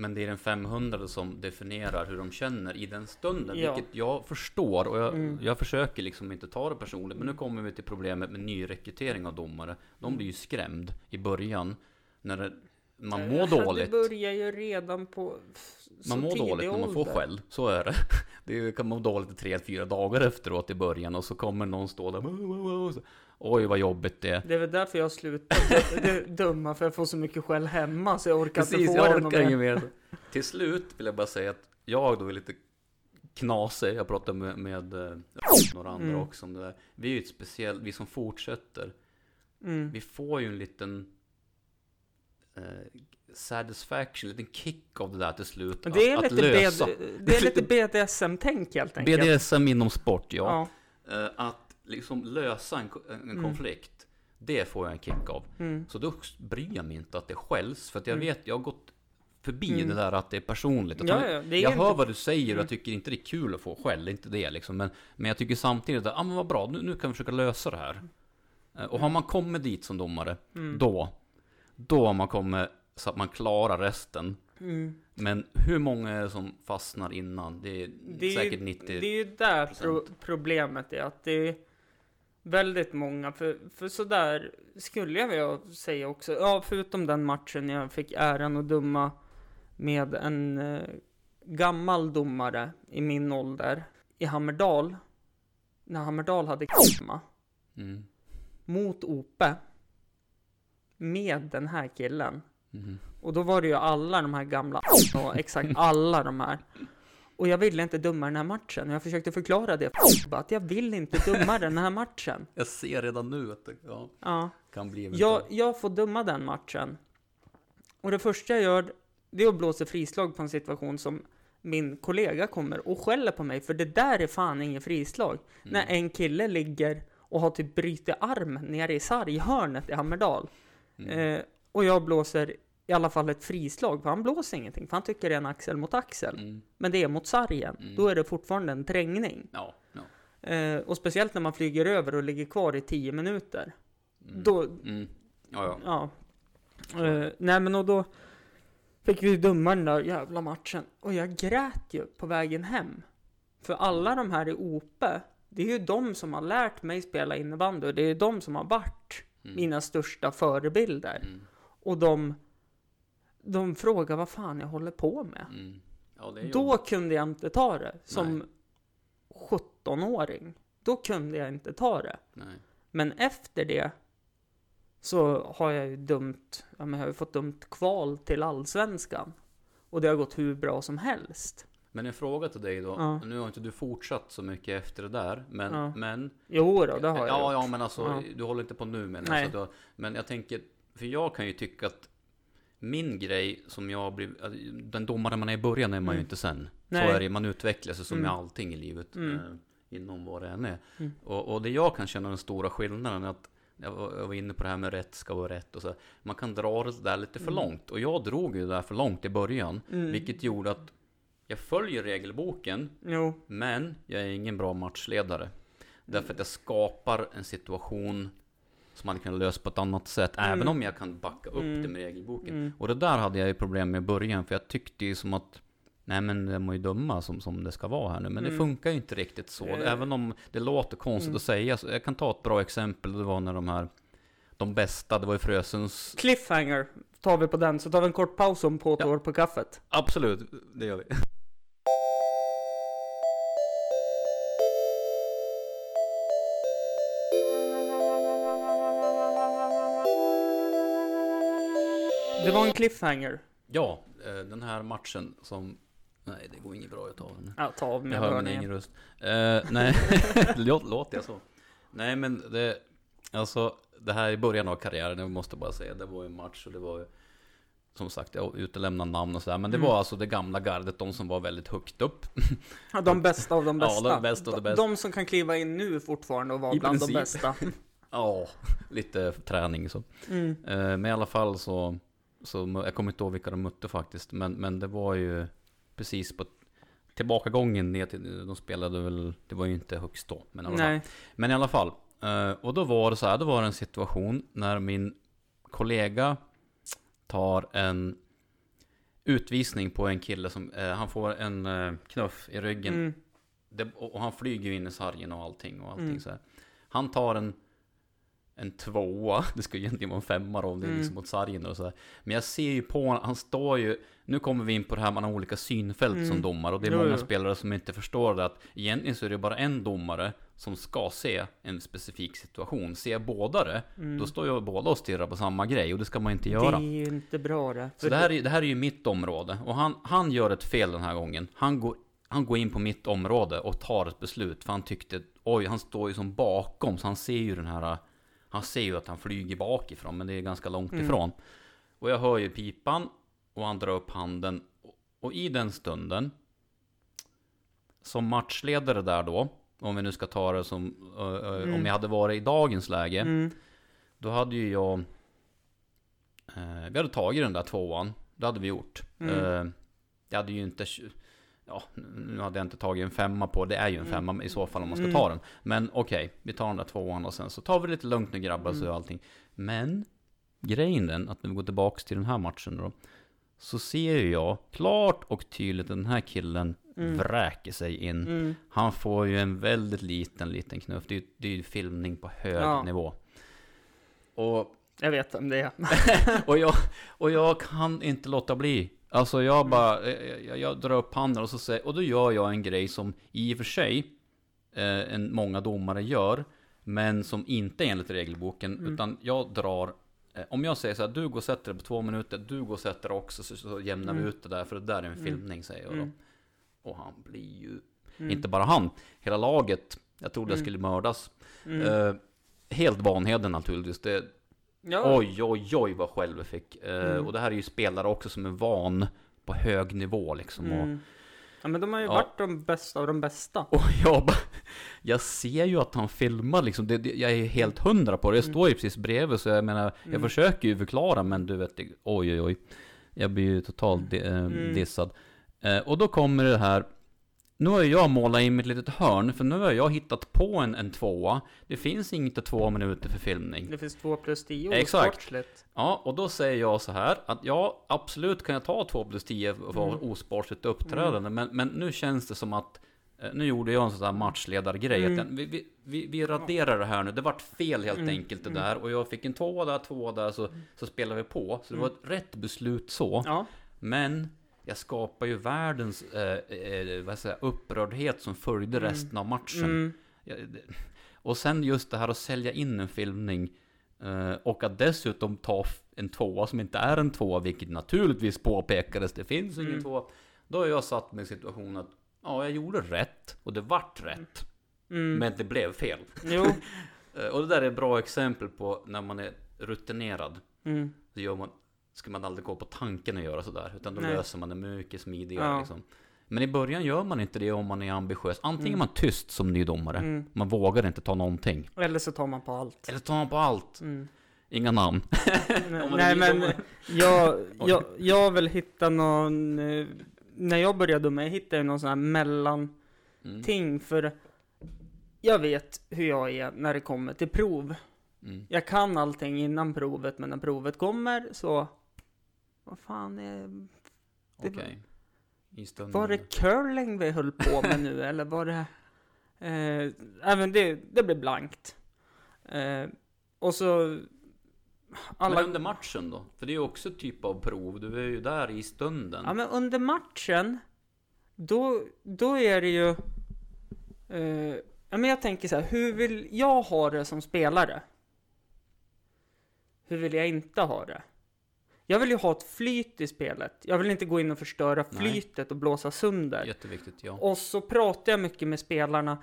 Men det är den 500 som definierar hur de känner i den stunden. Ja. Vilket jag förstår och jag, Mm. jag försöker liksom inte ta det personligt. Men nu kommer vi till problemet med nyrekrytering av domare. De blir ju skrämd i början. När det, man mår dåligt. Det börjar ju redan på Man mår dåligt när man får ålder. skäll, så är det. Det kan må dåligt i tre, fyra dagar efteråt i början och så kommer någon stå där. Oj vad jobbigt det är. Det är väl därför jag slutar d- döma, för jag får så mycket skäll hemma så jag orkar Precis, inte få jag orkar inget mer. Till slut vill jag bara säga att jag då är lite knasig. Jag pratar med, med eh, några andra Mm. också om det där. Vi är ju ett speciellt, vi som fortsätter. Mm. Vi får ju en liten eh, satisfaction, en liten kick av det där till slut. Det är att, lite, att lösa. BD, det är lite BDSM-tänk helt enkelt. BDSM inom sport, ja. Ja. Eh, att liksom lösa en, en Mm. konflikt, det får jag en kick av. Mm. Så då bryr jag mig inte att det skälls, för att jag Mm. vet, jag har gått förbi Mm. det där att det är personligt. Ja, ja, det är jag hör vad du säger och Mm. jag tycker inte det är kul att få skäll, inte det liksom. Men, men jag tycker samtidigt att, ah, men vad bra, nu, nu kan vi försöka lösa det här. Eh, Och har man kommit dit som domare, Mm. då, då har man kommit så att man klarar resten. Mm. Men hur många är det som fastnar innan? Det är, Det är, säkert ju, 90. det är ju där pro problemet är att det väldigt många, för, för sådär skulle jag vilja säga också, ja förutom den matchen jag fick äran att döma med en eh, gammal domare i min ålder i Hammerdal, när Hammerdal hade kamma Mm. mot Ope med den här killen. Mhm. Och då var det ju alla de här gamla och exakt alla de här. Och jag ville inte döma den här matchen. Och jag försökte förklara det för att jag vill inte döma den här matchen. Jag ser redan nu att det ja, Ja, kan bli jag, jag får döma den matchen. Och det första jag gör, det är att blåsa frislag på en situation som min kollega kommer och skäller på mig, för det där är fan ingen frislag. Mm. När en kille ligger och har typ brutit armen nere i sarghörnet i Hammerdal. Mm. Eh, och jag blåser i alla fall ett frislag, för han blåser ingenting, för han tycker det är en axel mot axel. Mm. Men det är mot sargen, Mm. då är det fortfarande en trängning. Ja, ja. Eh, och speciellt när man flyger över och ligger kvar i 10 minuter. Mm. Då, Mm. Ja, ja. ja. Eh, nej men och då fick vi döma den där jävla matchen. Och jag grät ju på vägen hem. För alla de här i Ope, det är ju de som har lärt mig spela innebandy. Det är de som har varit Mm. mina största förebilder. Mm. Och de, de frågar vad fan jag håller på med. Mm. Ja, Då kunde jag inte ta det. Som Nej. 17-åring. Då kunde jag inte ta det. Nej. Men efter det så har jag ju dömt, ja men jag har ju fått dömt kval till allsvenskan. Och det har gått hur bra som helst. Men en fråga till dig då. Ja. Nu har inte du fortsatt så mycket efter det där. Men, Ja. men Jo då, det har jag Ja, gjort. ja, men alltså Ja. du håller inte på nu men alltså, har- Men jag tänker, för jag kan ju tycka att min grej som jag blivit, alltså, den domare man är i början är man ju Mm. inte sen. Nej. Så är det, man utvecklar sig som Mm. med allting i livet. Mm. Eh, inom vad det än är. Mm. Och, och det jag kan känna den stora skillnaden är att jag var, jag var inne på det här med rätt ska vara rätt och så. Man kan dra det där lite för Mm. långt. Och jag drog ju det där för långt i början. Mm. Vilket gjorde att jag följer regelboken. Jo, Men jag är ingen bra matchledare. Därför att jag skapar en situation som man kan lösa på ett annat sätt. Mm. Även om jag kan backa upp Mm. det med regelboken. Mm. Och det där hade jag ju problem med i början. För jag tyckte ju som att Nej men det må ju döma som, som det ska vara här nu. Men det Mm. funkar ju inte riktigt så. Eh. Även om det låter konstigt Mm. att säga. Så jag kan ta ett bra exempel. Det var när de här De bästa, det var ju Frösunds cliffhanger tar vi på den. Så tar vi en kort paus om på ett Ja. år på kaffet. Absolut, det gör vi. Det var en cliffhanger. Ja, eh, den här matchen som Nej, det går inget bra att ta den. Ja, ta av med Jag hör min egen röst. Eh, nej, låt, låter jag så? Nej, men det, alltså, det här i början av karriären, jag måste bara säga, det var ju en match och det var ju, som sagt, jag utelämnar namn och sådär, men det Mm. var alltså det gamla gardet, de som var väldigt högt upp. Ja, de bästa av de Ja, bästa. de bästa av de bästa. De som kan kliva in nu fortfarande och vara I bland princip. de bästa. Ja, lite träning så. Mm. Eh, men i alla fall så, så, jag kommer inte ihåg vilka de mötte faktiskt, men, men det var ju precis på tillbakagången ner till, de spelade väl, det var ju inte högst då, men i alla. Men i alla fall. eh, Och då var det så här, då var det en situation när min kollega tar en utvisning på en kille som, eh, han får en eh, knuff i ryggen. Mm. Det, och, och han flyger ju in i sargen och allting och allting Mm. så här. Han tar en en tvåa, det ska ju egentligen vara en femma då, om det är Mm. liksom mot sargen och så här. Men jag ser ju på honom, han står ju, nu kommer vi in på det här, man har olika synfält Mm. som domare och det är Jo, många jo. spelare som inte förstår det att egentligen så är det bara en domare som ska se en specifik situation. Ser båda det, Mm. då står ju båda och stirrar på samma grej och det ska man inte Det göra. är ju inte bra det. Så det här, är, det här är ju mitt område och han, han gör ett fel den här gången. Han går, han går in på mitt område och tar ett beslut för han tyckte, oj, han står ju som bakom så han ser ju den här, han ser ju att han flyger bakifrån men det är ganska långt Mm. ifrån. Och jag hör ju pipan och han drar upp handen. Och i den stunden, som matchledare där då, om vi nu ska ta det som, eh, eh, Mm. om jag hade varit i dagens läge, Mm. då hade ju jag, eh, vi hade tagit den där tvåan, det hade vi gjort. Mm. Eh, jag hade ju inte, ja, nu hade jag inte tagit en femma på, det är ju en Mm. femma i så fall om man ska Mm. ta den. Men okej, vi tar den där tvåan och sen så tar vi det lite lugnt nu grabbar så Mm. allting. Men, grejen den, att när vi går tillbaks till den här matchen då, så ser jag klart och tydligt att den här killen Mm. vräker sig in. Mm. Han får ju en väldigt liten, liten knuff. Det är ju, det är ju filmning på hög Ja. nivå. Och, Jag vet vem det är. och, jag, och jag kan inte låta bli. Alltså jag bara, jag, jag, jag drar upp handen och så säger, och då gör jag en grej som i och för sig eh, en, många domare gör, men som inte är enligt regelboken, Mm. utan jag drar eh, om jag säger så här, du går och sätter dig på två minuter, du går och sätter dig också, så, så jämnar vi Mm. ut det där, för det där är en Mm. filmning, säger jag då. Mm. Och han blir ju, Mm. inte bara han, hela laget, jag trodde jag skulle mördas. Eh, helt Vanheden naturligtvis. Det, ja. Oj, oj, oj vad själv jag fick. Mm. Och det här är ju spelare också som är van på hög nivå liksom. Och, Mm. Ja men de har ju Ja. varit de bästa av de bästa. och jag bara, jag ser ju att han filmar liksom. Det, det, jag är helt hundra på det. Jag står ju precis bredvid så jag menar, jag Mm. försöker ju förklara men du vet, oj, oj, oj. Jag blir ju totalt di- eh, Mm. dissad. Eh, och då kommer det här, nu har jag målat in mitt litet hörn, för nu har jag hittat på en, en tvåa. Det finns inte två minuter för filmning. Det finns två plus tio Exakt. osportsligt. Ja, och då säger jag så här att ja, absolut kan jag ta 2 plus 10 för Mm. osportsligt uppträdande, men, men nu känns det som att eh, nu gjorde jag en sån där matchledargrej. Mm. Vi, vi, vi, vi raderar det här nu. Det vart fel helt Mm. enkelt det Mm. där. Och jag fick en tvåa där, tvåa där, så, så spelar vi på. Så det var ett rätt beslut så. Ja. Men jag skapar ju världens eh, eh, vad säger, jag, upprördhet som följde Mm. resten av matchen. Mm. Ja, det- Och sen just det här att sälja in en filmning eh, och att dessutom ta en tvåa som inte är en tvåa, vilket naturligtvis påpekades, det finns ingen Mm. tvåa. Då har jag satt mig i situationen att ja, jag gjorde rätt och det vart rätt, Mm. men det blev fel. Jo. Eh, Och det där är ett bra exempel på när man är rutinerad. Mm. Så gör man, ska man aldrig gå på tanken att göra sådär, utan då Nej. löser man det mycket smidigare. Ja. Liksom. Men i början gör man inte det om man är ambitiös. Antingen Mm. är man tyst som ny domare, Mm. man vågar inte ta någonting. Eller så tar man på allt. Eller tar man på allt. Mm. Inga namn. Nej, men jag, jag, jag vill hitta någon, eh, när jag började döma, jag hittade någon sån här mellanting Mm. för jag vet hur jag är när det kommer till prov. Mm. Jag kan allting innan provet, men när provet kommer så, vad fan är, Okej. I stunden. var det curling vi höll på med nu eller var det, eh, även det, det blev blankt. Eh, och så, alla, Men under matchen då? För det är ju också typ av prov. Du är ju där i stunden. Ja men under matchen, då, då är det ju... Eh, ja men jag tänker så här, hur vill jag ha det som spelare? Hur vill jag inte ha det? Jag vill ju ha ett flyt i spelet. Jag vill inte gå in och förstöra Nej. flytet och blåsa sönder. Jätteviktigt, ja. Och så pratar jag mycket med spelarna,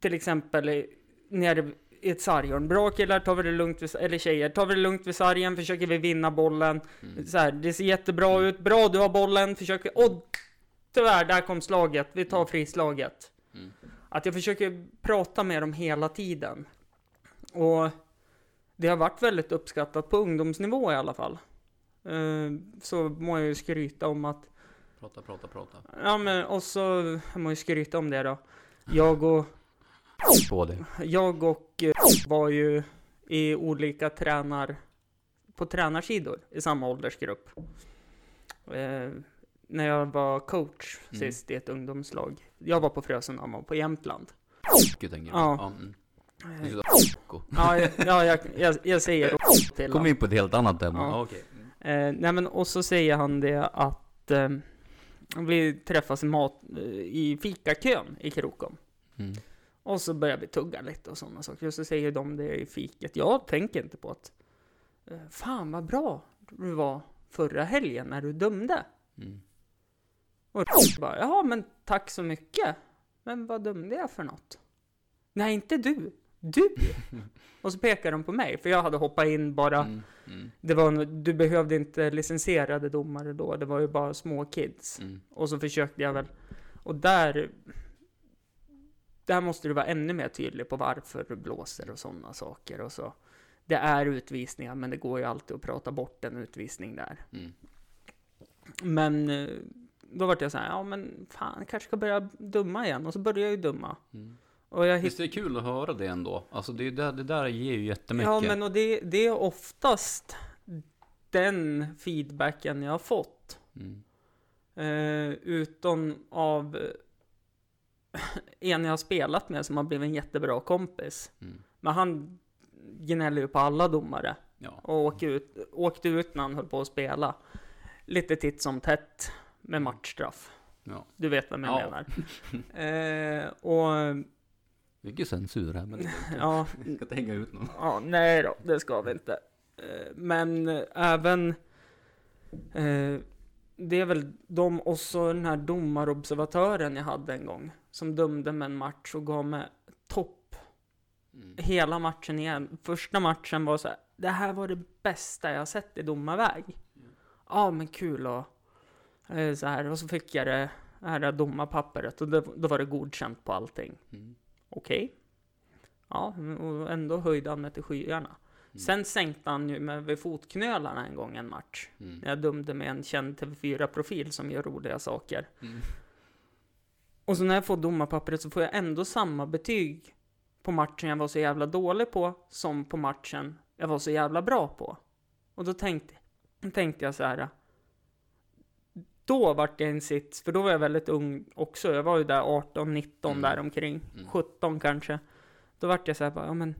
till exempel nere i ett sarghörn. Bra killar, tar vi det lugnt vid, eller tjejer, tar vi det lugnt vid sargen, försöker vi vinna bollen. Mm. Så här, det ser jättebra ut, bra du har bollen, försöker, och tyvärr, där kom slaget, vi tar frislaget. Mm. Att jag försöker prata med dem hela tiden. Och det har varit väldigt uppskattat på ungdomsnivå i alla fall. Eh, Så må jag ju skryta om att Prata, prata, prata. Ja men och så, jag må ju skryta om det då. Jag och, På det. jag och eh, var ju i olika tränar, på tränarsidor i samma åldersgrupp. Eh, när jag var coach Mm. sist i ett ungdomslag. Jag var på och på Jämtland. Gud, tänker Ja. Ja. Mm. Det är så- Ja, jag, ja jag, jag, jag säger till Kom in på ett helt annat ämne. Ja. Ja. Okej. Eh, nej men och så säger han det att eh, vi träffas i, mat, eh, i fikakön i Krokom. Mm. Och så börjar vi tugga lite och sådana saker. Och så säger de det i fiket. Jag tänker inte på att eh, Fan vad bra du var förra helgen när du dömde. Mm. Och jag bara, jaha men tack så mycket. Men vad dömde jag för något? Nej inte du. Du! Och så pekade de på mig, för jag hade hoppat in bara. Mm, mm, Det var, du behövde inte licensierade domare då, det var ju bara små kids. mm. Och så försökte jag väl, och där, där måste du vara ännu mer tydlig på varför du blåser och sådana saker. Och så. Det är utvisningar, men det går ju alltid att prata bort en utvisning där. Mm. Men eh, då var jag så här, ja men fan, jag kanske ska börja dumma igen. Och så började jag ju dumma. Mm. Och jag Visst är det kul att höra det ändå? Alltså det, där, det där ger ju jättemycket. Ja, men och det, det är oftast den feedbacken jag har fått. Mm. Eh, utom av eh, en jag har spelat med som har blivit en jättebra kompis. Mm. Men han gnäller ju på alla domare. Ja. Och åkte ut, åkte ut när han höll på att spela. Lite titt som tätt med matchstraff. ja. Du vet vem jag Ja. menar. Eh, och Mycket censur här, men ja, jag ska inte hänga ut någon. ja, nej då, det ska vi inte. Eh, men eh, även eh, det är väl de och så den här domarobservatören jag hade en gång som dömde med en match och gav mig topp Mm. hela matchen igen. Första matchen var så här, det här var det bästa jag sett i domarväg. Ja, men kul och eh, så här. Och så fick jag det här domarpappret och det, då var det godkänt på allting. Mm. Okej. Ja, och ändå höjde han mig till skyarna. Sen sänkte han ju mig vid fotknölarna en gång en match. Mm. När jag dömde med en känd TV4-profil som gör roliga saker. Mm. Och så när jag får domarpappret så får jag ändå samma betyg på matchen jag var så jävla dålig på som på matchen jag var så jävla bra på. Och då tänkte, tänkte jag så här. Då vart jag en sits, för då var jag väldigt ung också. Jag var ju där 18, 19 Mm. där omkring. Mm. 17 kanske. Då vart jag så här bara, ja men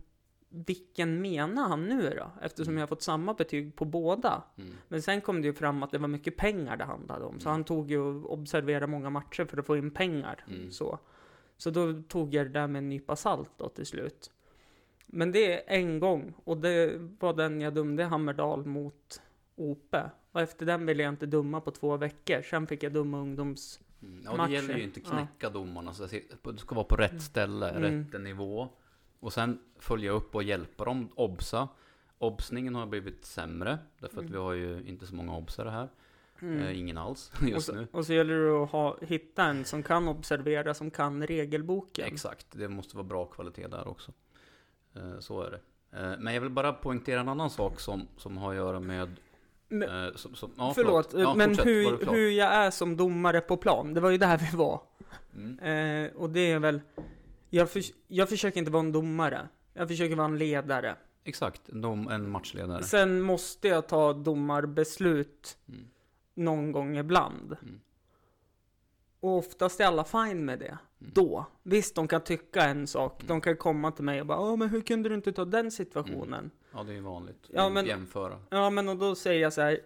vilken menar han nu då? Eftersom Mm. jag har fått samma betyg på båda. Mm. Men sen kom det ju fram att det var mycket pengar det handlade om. Så Mm. han tog ju och observerade många matcher för att få in pengar. Mm. Så. så då tog jag det där med en nypa salt då till slut. Men det är en gång. Och det var den jag dömde Hammerdal mot Ope. Och efter den ville jag inte dumma på två veckor. Sen fick jag dumma ungdoms... Mm. Ja, det gäller ju inte att Ja. knäcka domarna. Så det ska vara på rätt ställe, Mm. rätt nivå. Och sen följa upp och hjälpa dem, obsa. Obsningen har blivit sämre, därför att Mm. vi har ju inte så många obsare här. Mm. Eh, ingen alls och, just så, nu. och så gäller det att ha, hitta en som kan observera, som kan regelboken. Exakt, det måste vara bra kvalitet där också. Eh, så är det. Eh, men jag vill bara poängtera en annan sak som, som har att göra med... Men, Eh, som, som, ja, förlåt, Ja, men fortsätt, hur, hur jag är som domare på plan, det var ju där vi var. Mm. Eh, och det är väl, jag, förs- jag försöker inte vara en domare. Jag försöker vara en ledare. Exakt, de, en matchledare. Sen måste jag ta domarbeslut Mm. någon gång ibland. Mm. Och oftast är alla fine med det. Mm. Då. Visst, de kan tycka en sak. De kan komma till mig och bara, ja men hur kunde du inte ta den situationen? Ja, det är vanligt. Ja, men- Jämföra. Ja, men och då säger jag så här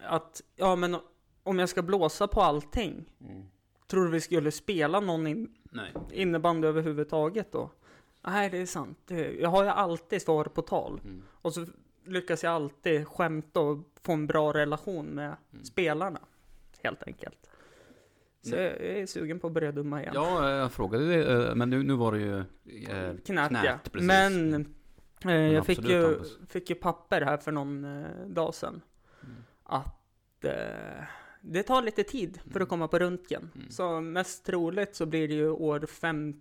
att, ja men om jag ska blåsa på allting, Mm. tror du vi skulle spela någon in, Nej. innebandy överhuvudtaget då? Nej, det är sant. Jag har ju alltid svar på tal. Mm. Och så lyckas jag alltid skämta och få en bra relation med Mm. spelarna. Helt enkelt. Så jag är sugen på att börja dumma igen. Ja, jag frågade det, eh, men nu, nu var det ju... Eh, Knät, ja. knät, precis. Men, eh, jag fick absolut, ju, Hampus. fick ju papper här för någon eh, dag sedan. Mm. Att eh, det tar lite tid för att komma på röntgen. Mm. Så mest troligt så blir det ju år fem,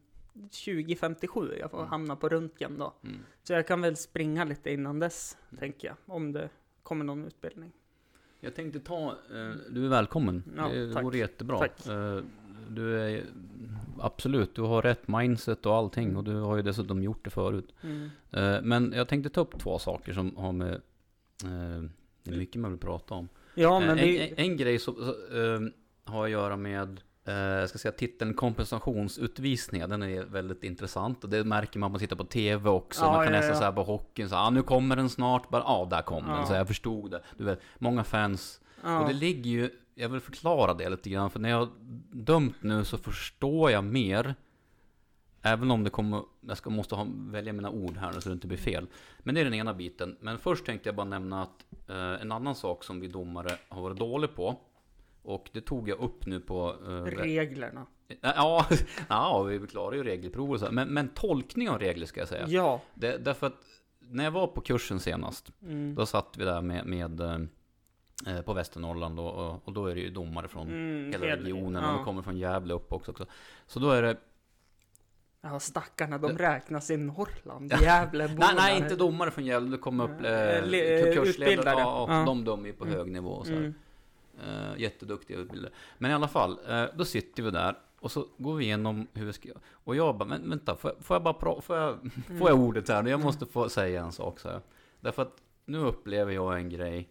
2057 jag får Mm. hamna på röntgen då. Mm. Så jag kan väl springa lite innan dess, Mm. tänker jag. Om det kommer någon utbildning. Jag tänkte ta, eh, du är välkommen. Ja, det tack. vore jättebra. Tack. Eh, du är, absolut, du har rätt mindset och allting och du har ju dessutom gjort det förut. Mm. Eh, men jag tänkte ta upp två saker som har med, eh, det är mycket man vill prata om. Ja, Eh, men en, vi... en, en grej som så, eh, har att göra med, eh, jag ska säga titeln kompensationsutvisningar, den är väldigt intressant. Och det märker man om man tittar på TV också. Ja, man kan ja, nästan ja. här på hockeyn, så här, ah, nu kommer den snart, bara, ja där kom den. Så jag förstod det. Du vet, många fans och det ligger ju, jag vill förklara det lite grann, för när jag har dömt nu så förstår jag mer. Även om det kommer, jag ska, måste ha, välja mina ord här så det inte blir fel. Men det är den ena biten. Men först tänkte jag bara nämna att eh, en annan sak som vi domare har varit dåliga på. Och det tog jag upp nu på... Eh, Reglerna. Ja, ja vi klarar ju regelprov och så. här. Men, men tolkning av regler ska jag säga. Ja. Det, därför att när jag var på kursen senast, Mm. då satt vi där med, med eh, på Västernorrland och, och, och då är det ju domare från Mm, hela hel- regionen och ja. de kommer från Gävle upp också, också. Så då är det, Ja, stackarna, de räknas i Norrland. Gävleborna. nej, nej inte domare från Gävle, det kom upp Eh, eh, le- kursledare, ja, Ja. de dömer ju på Mm. hög nivå och så. Mm. Eh, jätteduktiga utbildare. Men i alla fall, eh, då sitter vi där och så går vi igenom hur vi ska göra. Och jag bara, men vänta, får jag, får jag bara pra- får jag, får jag ordet här? Jag måste få säga en sak så här. Därför att nu upplever jag en grej.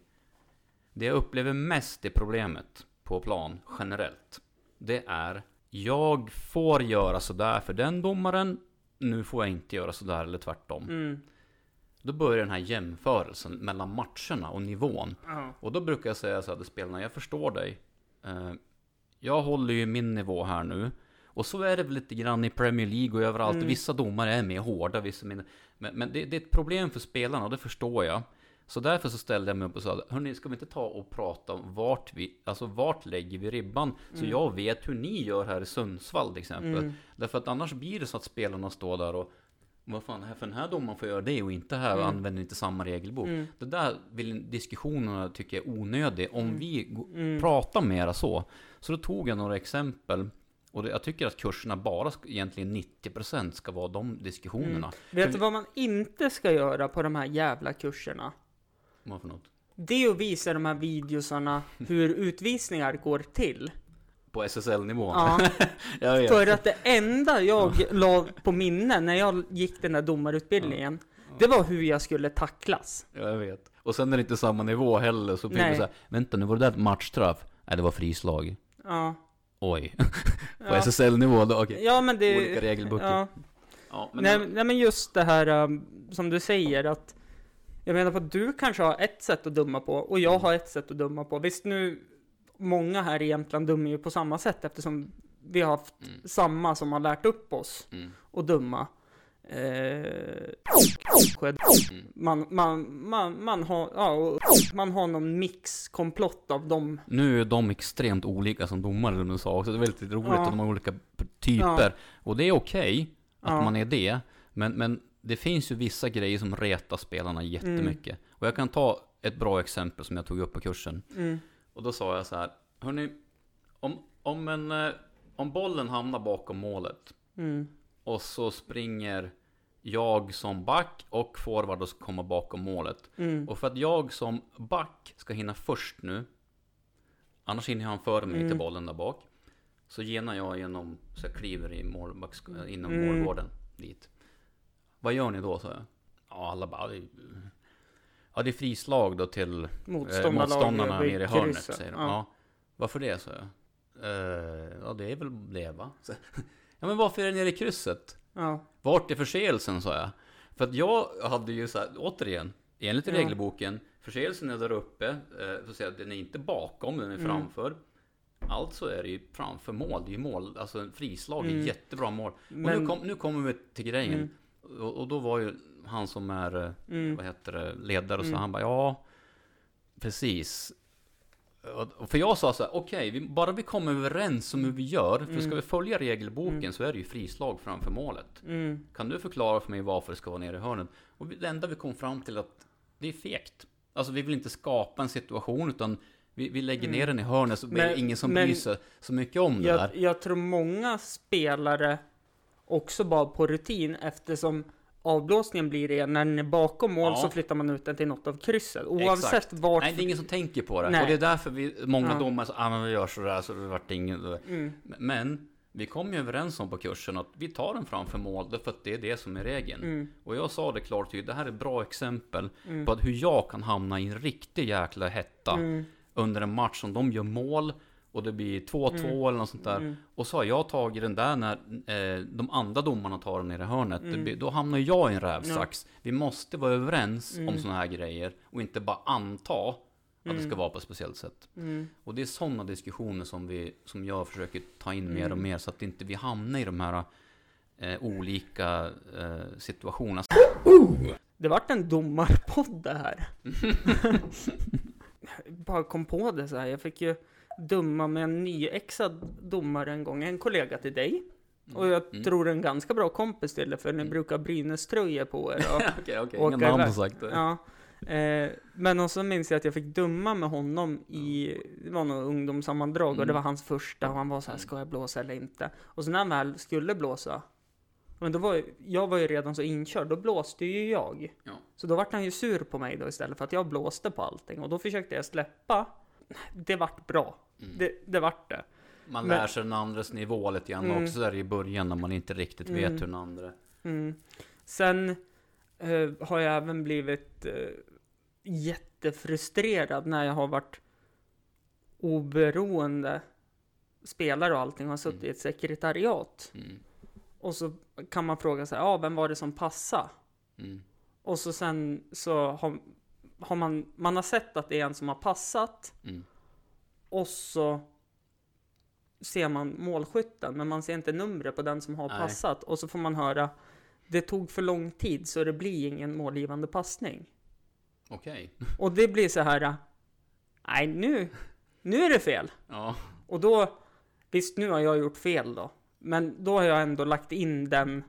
Det jag upplever mest i problemet på plan generellt. Det är, jag får göra sådär för den domaren. Nu får jag inte göra sådär eller tvärtom. Mm. Då börjar den här jämförelsen mellan matcherna och nivån. Ja. Och då brukar jag säga så här till spelarna, jag förstår dig. Eh, jag håller ju min nivå här nu. Och så är det väl lite grann i Premier League och överallt. Mm. Vissa domare är mer hårda, vissa mindre. Men, men det, det är ett problem för spelarna och det förstår jag. Så därför så ställde jag mig upp och sa, hörni, ska vi inte ta och prata om vart vi, alltså vart lägger vi ribban? Så Mm. jag vet hur ni gör här i Sundsvall till exempel. Mm. Därför att annars blir det så att spelarna står där och vad fan, här för den här domaren får göra det och inte här och Mm. använder inte samma regelbok. Mm. Det där vill diskussionerna tycker jag är onödig om Mm. vi Mm. pratar mera så. Så då tog jag några exempel. Och det, jag tycker att kurserna bara, egentligen 90% ska vara de diskussionerna. Vet För du vad man inte ska göra på de här jävla kurserna? Vad för något? Det är att visa de här videosarna hur utvisningar går till. På SSL-nivån? Ja, jag vet. för att det enda jag la på minne när jag gick den där domarutbildningen, det var hur jag skulle tacklas. Ja, jag vet. Och sen är det inte samma nivå heller, så blir det Nej. så här, vänta nu var det där matchstraff? Nej, det var frislag. Ja. Oj. På Ja, SSL-nivå då, okej. ja men det... Olika regelböcker. Ja, Ja, men nej, nej men just det här um, som du säger att jag menar på att du kanske har ett sätt att döma på och jag har ett sätt att döma på. Visst nu, många här i Jämtland dömer ju på samma sätt eftersom vi har haft Mm. samma som har lärt upp oss Mm. att döma. Eh, Mm. man, man, man, man, har, ja, man har någon mixkomplott av dem. Nu är de extremt olika som domare, som du sa också. Det är väldigt roligt, Ja. och de har olika typer. Och det är okej att Ja. man är det. Men, men det finns ju vissa grejer som retar spelarna jättemycket. Och jag kan ta ett bra exempel som jag tog upp på kursen. Mm. Och då sa jag så här, hörni, om, om, en, eh, om bollen hamnar bakom målet Mm. och så springer jag som back och forward och ska komma bakom målet. Mm. Och för att jag som back ska hinna först nu, annars hinner han före mig Mm. till bollen där bak. Så genar jag genom, så jag kliver i målbacks, inom Mm. målgården dit. Vad gör ni då, sa jag. Ja, alla bara, det är, ja det är frislag då till eh, Motståndarlaget motståndarna vid nere i hörnet, krysset. säger de. Ja. Ja. Varför det, sa jag. Eh, ja, det är väl det, va? Så, ja, men varför är det nere i krysset? Ja. Vart är förseelsen, sa jag. För att jag hade ju så här, återigen, enligt Ja. regelboken, förseelsen är där uppe, eh, så säger jag, den är inte bakom, den är Mm. framför. Alltså är det ju framför mål, det är ju mål, alltså en frislag är Mm. jättebra mål. Och Men- nu, kom, nu kommer vi till grejen. Mm. Och, och då var ju han som är, eh, Mm. vad heter det, ledare, så Mm. han bara, ja, precis. Och- och För jag sa så här, okej, vi, bara vi kommer överens om hur vi gör, för ska Mm. vi följa regelboken Mm. så är det ju frislag framför målet. Mm. Kan du förklara för mig varför det ska vara nere i hörnet? Och det enda vi kom fram till att det är fegt. Alltså vi vill inte skapa en situation utan vi, vi lägger Mm. ner den i hörnet så blir det ingen som men- bryr sig så mycket om det Jag, där. jag tror många spelare också bara på rutin eftersom avblåsningen blir det när den är bakom mål Ja. så flyttar man ut den till något av krysset. Oavsett Exakt. vart... Nej, det är ingen som tänker på det. Nej. Och det är därför vi, många Ja. domare säger, ah, men vi gör sådär så det vart ingen... Mm. Men vi kom ju överens om på kursen att vi tar den framför mål därför att det är det som är regeln. Mm. Och jag sa det klart tydligt, det här är ett bra exempel Mm. på att hur jag kan hamna i en riktig jäkla hetta Mm. under en match som de gör mål och det blir 2-2 Mm. eller något sånt där. Mm. Och så har jag tagit den där när eh, de andra domarna tar den nere i hörnet. Det Mm. blir, då hamnar jag i en rävsax. Vi måste vara överens om Mm. sådana här grejer och inte bara anta att det Mm. ska vara på ett speciellt sätt. Mm. Och det är sådana diskussioner som, vi, som jag försöker ta in mer och Mm. mer så att inte vi hamnar i de här eh, olika eh, situationerna. Det vart en domarpodd det här. bara kom på det så här. Jag fick ju döma med en nyexad domare en gång, en kollega till dig. Och jag Mm. tror en ganska bra kompis till det, för ni brukar Brynäs-tröjor på er. Okej, okej. Åka Inga namn sagt det. ja. Eh, men och så minns jag att jag fick döma med honom i, det var något ungdomssammandrag och det Mm. var hans första och han var så här, ska jag blåsa eller inte? Och så när han väl skulle blåsa, men då var jag var ju redan så inkörd, då blåste ju jag. Ja. Så då vart han ju sur på mig då istället för att jag blåste på allting och då försökte jag släppa. Det vart bra. Mm. Det, det vart det. Man Men- lär sig den andres nivå lite grann Mm. också där i början när man inte riktigt vet Mm. hur den andra... Mm. Sen eh, har jag även blivit eh, jättefrustrerad när jag har varit oberoende spelare och allting har suttit i ett sekretariat. Mm. Och så kan man fråga sig, ja, vem var det som passade? Mm. Och så sen så har, har man, man har sett att det är en som har passat Mm. och så ser man målskytten, men man ser inte numret på den som har Nej. passat. Och så får man höra, det tog för lång tid så det blir ingen målgivande passning. Okej. Och det blir så här, nej nu, nu är det fel. Ja. Och då, visst nu har jag gjort fel då, men då har jag ändå lagt in den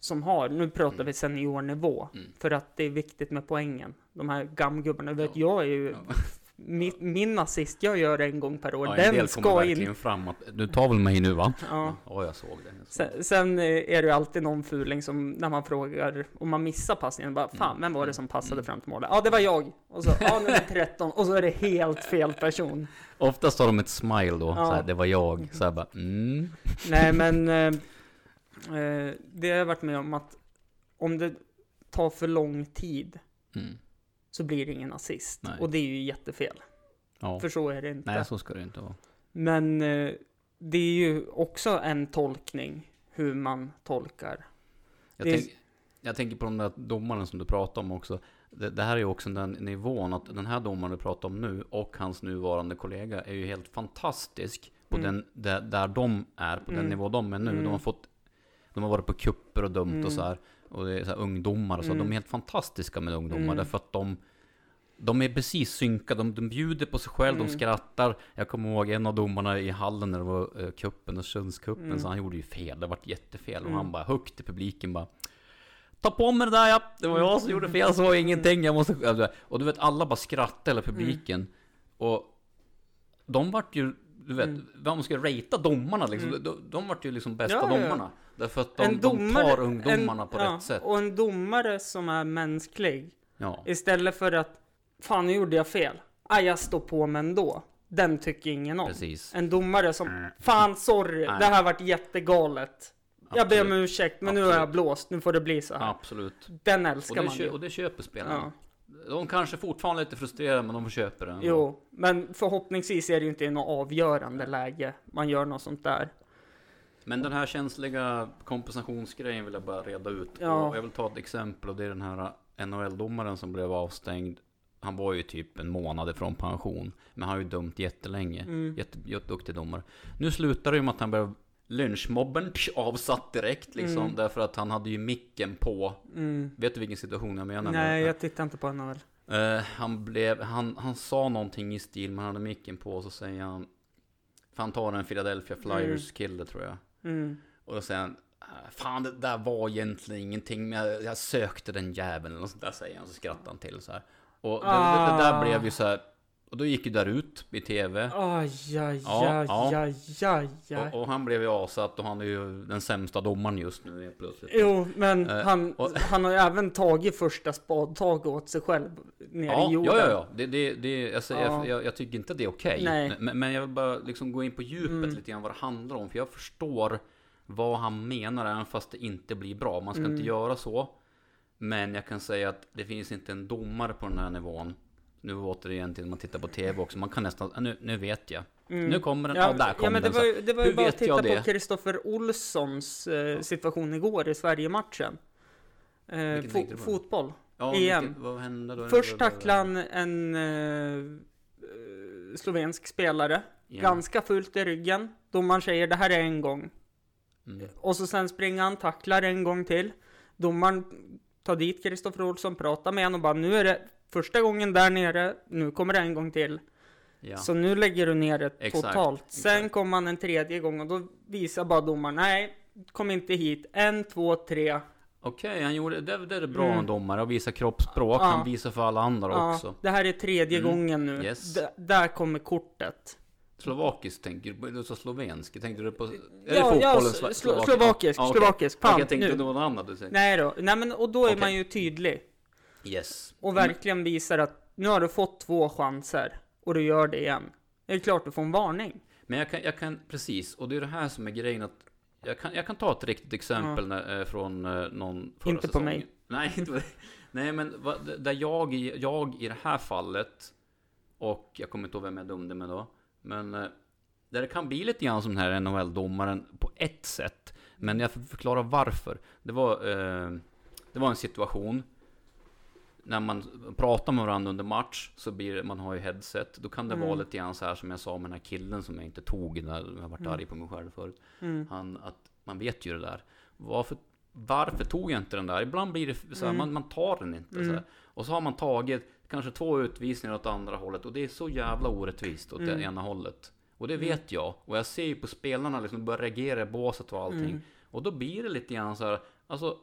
som har, nu pratar vi seniornivå, Mm. för att det är viktigt med poängen. De här gamgubbarna, du vet Ja. jag är ju, Ja. min, min assist jag gör en gång per år, Ja, den ska in. fram att du tar väl mig nu va? Ja. Ja, jag såg det. Sen, sen eh, är det ju alltid någon fuling som, när man frågar, om man missar passningen, bara fan, vem var det som passade Mm. fram till målet? Ja, det var jag. Och så, ja, nummer 13. Och så är det helt fel person. Oftast har de ett smile då, Ja. så här, det var jag. Så här bara, mm. Nej, men eh, eh, det har jag varit med om att om det tar för lång tid Mm. Så blir det ingen assist. Nej. Och det är ju jättefel. Ja. För så är det inte. Nej, så ska det inte vara. Men eh, det är ju också en tolkning hur man tolkar. Jag, Det är- tänk, jag tänker på de där domarna som du pratade om också. Det, det här är ju också den nivån att den här domaren du pratar om nu och hans nuvarande kollega är ju helt fantastisk på Mm. den, där, där de är, på den Mm. nivå de är nu. Mm. De har fått, de har varit på kupper och dömt Mm. och så här. Och det är så här ungdomar och så. Mm. De är helt fantastiska med ungdomar Mm. därför att de de är precis synkade, de, de bjuder på sig själv, Mm. de skrattar. Jag kommer ihåg en av domarna i hallen när det var uh, kuppen, Östersundscupen, Mm. så han gjorde ju fel, det vart jättefel. Och Mm. han bara högt i publiken bara Ta på mig det där ja, det var jag som gjorde fel, så ingenting, jag måste... Och du vet, alla bara skrattade, hela publiken. Och de vart ju, du vet, Mm. vad man ska ratea domarna liksom, Mm. de, de vart ju liksom bästa Ja, ja. domarna. Därför att de, En de domare- tar ungdomarna en, på ja, rätt sätt. Och en domare som är mänsklig. Ja. Istället för att, fan nu gjorde jag fel. Ah, jag står på mig ändå. Den tycker ingen om. Precis. En domare som, Mm. fan sorry, Nej. det här vart jättegalet. Jag ber om Absolut. ursäkt, men nu har jag Absolut. blåst, nu får det bli så här. Absolut. Den Och älskar det, man ju. och det köper spelarna. Ja. De kanske fortfarande är lite frustrerade, men de köper det. Jo, men förhoppningsvis är det ju inte i något avgörande läge man gör något sånt där. Men den här känsliga kompensationsgrejen vill jag bara reda ut. Ja. Jag vill ta ett exempel och det är den här NHL-domaren som blev avstängd. Han var ju typ en månad ifrån pension. Men han har ju dömt jättelänge. Mm. Jätte, jätteduktig domare. Nu slutar det ju med att han blev lynchmobben avsatt direkt liksom. Mm. Därför att han hade ju micken på. Mm. Vet du vilken situation jag menar? Nej, jag tittar inte på NHL. Eh, han blev, han, han sa någonting i stil, men han hade micken på och så säger han För han tar en Philadelphia Flyers kille tror jag Mm. Och då säger han "Ah, Fan det där var egentligen ingenting men jag, jag sökte den jäveln och så där säger han så skrattar han till så här Och det, det, det där Ah. blev ju så här Och då gick ju där ut i tv Aj, aj, Ja, aj, ja. aj, aj, aj. och, och han blev ju avsatt och han är ju den sämsta domaren just nu helt plötsligt Jo, men Eh, han, och- han har ju även tagit första spadtaget åt sig själv nere Ja, i jorden. ja, ja, ja. Det, det, det, säger, Ja. jag, jag tycker inte det är okej. Nej. Men, men jag vill bara liksom gå in på djupet Mm. lite grann vad det handlar om. För jag förstår vad han menar även fast det inte blir bra. Man ska Mm. inte göra så. Men jag kan säga att det finns inte en domare på den här nivån. Nu återigen till när man tittar på TV också. Man kan nästan, nu, nu vet jag. Mm. Nu kommer den, Ja, ja, där kom ja, men det den. var, så- ju- det var ju bara att titta på det? Kristoffer Olssons eh, situation igår i Sverige-matchen. Eh, fo- fotboll. ja, EM. vilket- hände då? Först tacklade han en eh, eh, slovensk spelare. Ja. Ganska fullt i ryggen. Domaren säger det här är en gång. Mm. Och så sen springer han, tacklar en gång till. Domaren tar dit Kristoffer Olsson, pratar med honom och bara nu är det första gången där nere, nu kommer det en gång till. Ja. Så nu lägger du ner det Exakt, totalt. Sen exakt. kom han en tredje gång och då visar bara domaren, nej, kom inte hit. En, två, tre. Okej, han gjorde, det, det är bra Mm. en domare, att visa kroppsspråk, Ja. han visar för alla andra Ja, också. det här är tredje Mm. gången nu. Yes. D- där kommer kortet. Slovakiskt tänker du, du sa slovensk, tänkte du på... Är Ja, det fotbollen? ja, Slo- slo- slovakisk, Ja, okej. slovakisk. Fan, jag tänkte nu. det var något annat du säger. Nej då, nej men och då är Okej. man ju tydlig. Yes. Och verkligen visar att nu har du fått två chanser. Och du gör det igen. Det är klart du får en varning. Men jag kan, jag kan, precis, och det är det här som är grejen att jag kan, jag kan ta ett riktigt exempel när, eh, från eh, någon förra Inte på säsongen. mig. Nej, inte på dig. Nej, men vad, där jag, i- jag i det här fallet, och jag kommer inte ihåg vem jag dömde med då, men eh, där det kan bli lite grann som den här NHL-domaren på ett sätt, men jag får förklara varför. Det var, eh, det var en situation när man pratar med varandra under match så blir man har ju headset, då kan det Mm. vara lite grann så här som jag sa med den här killen som jag inte tog när jag varit Mm. arg på mig själv förut. Mm. Han, att man vet ju det där. Varför, varför tog jag inte den där? Ibland blir det så här, Mm. man, man tar den inte. Så Mm. här. Och så har man tagit kanske två utvisningar åt andra hållet och det är så jävla orättvist åt Mm. det ena hållet. Och det Mm. vet jag. Och jag ser ju på spelarna liksom börja reagera i båset och allting. Mm. Och då blir det lite grann så här, alltså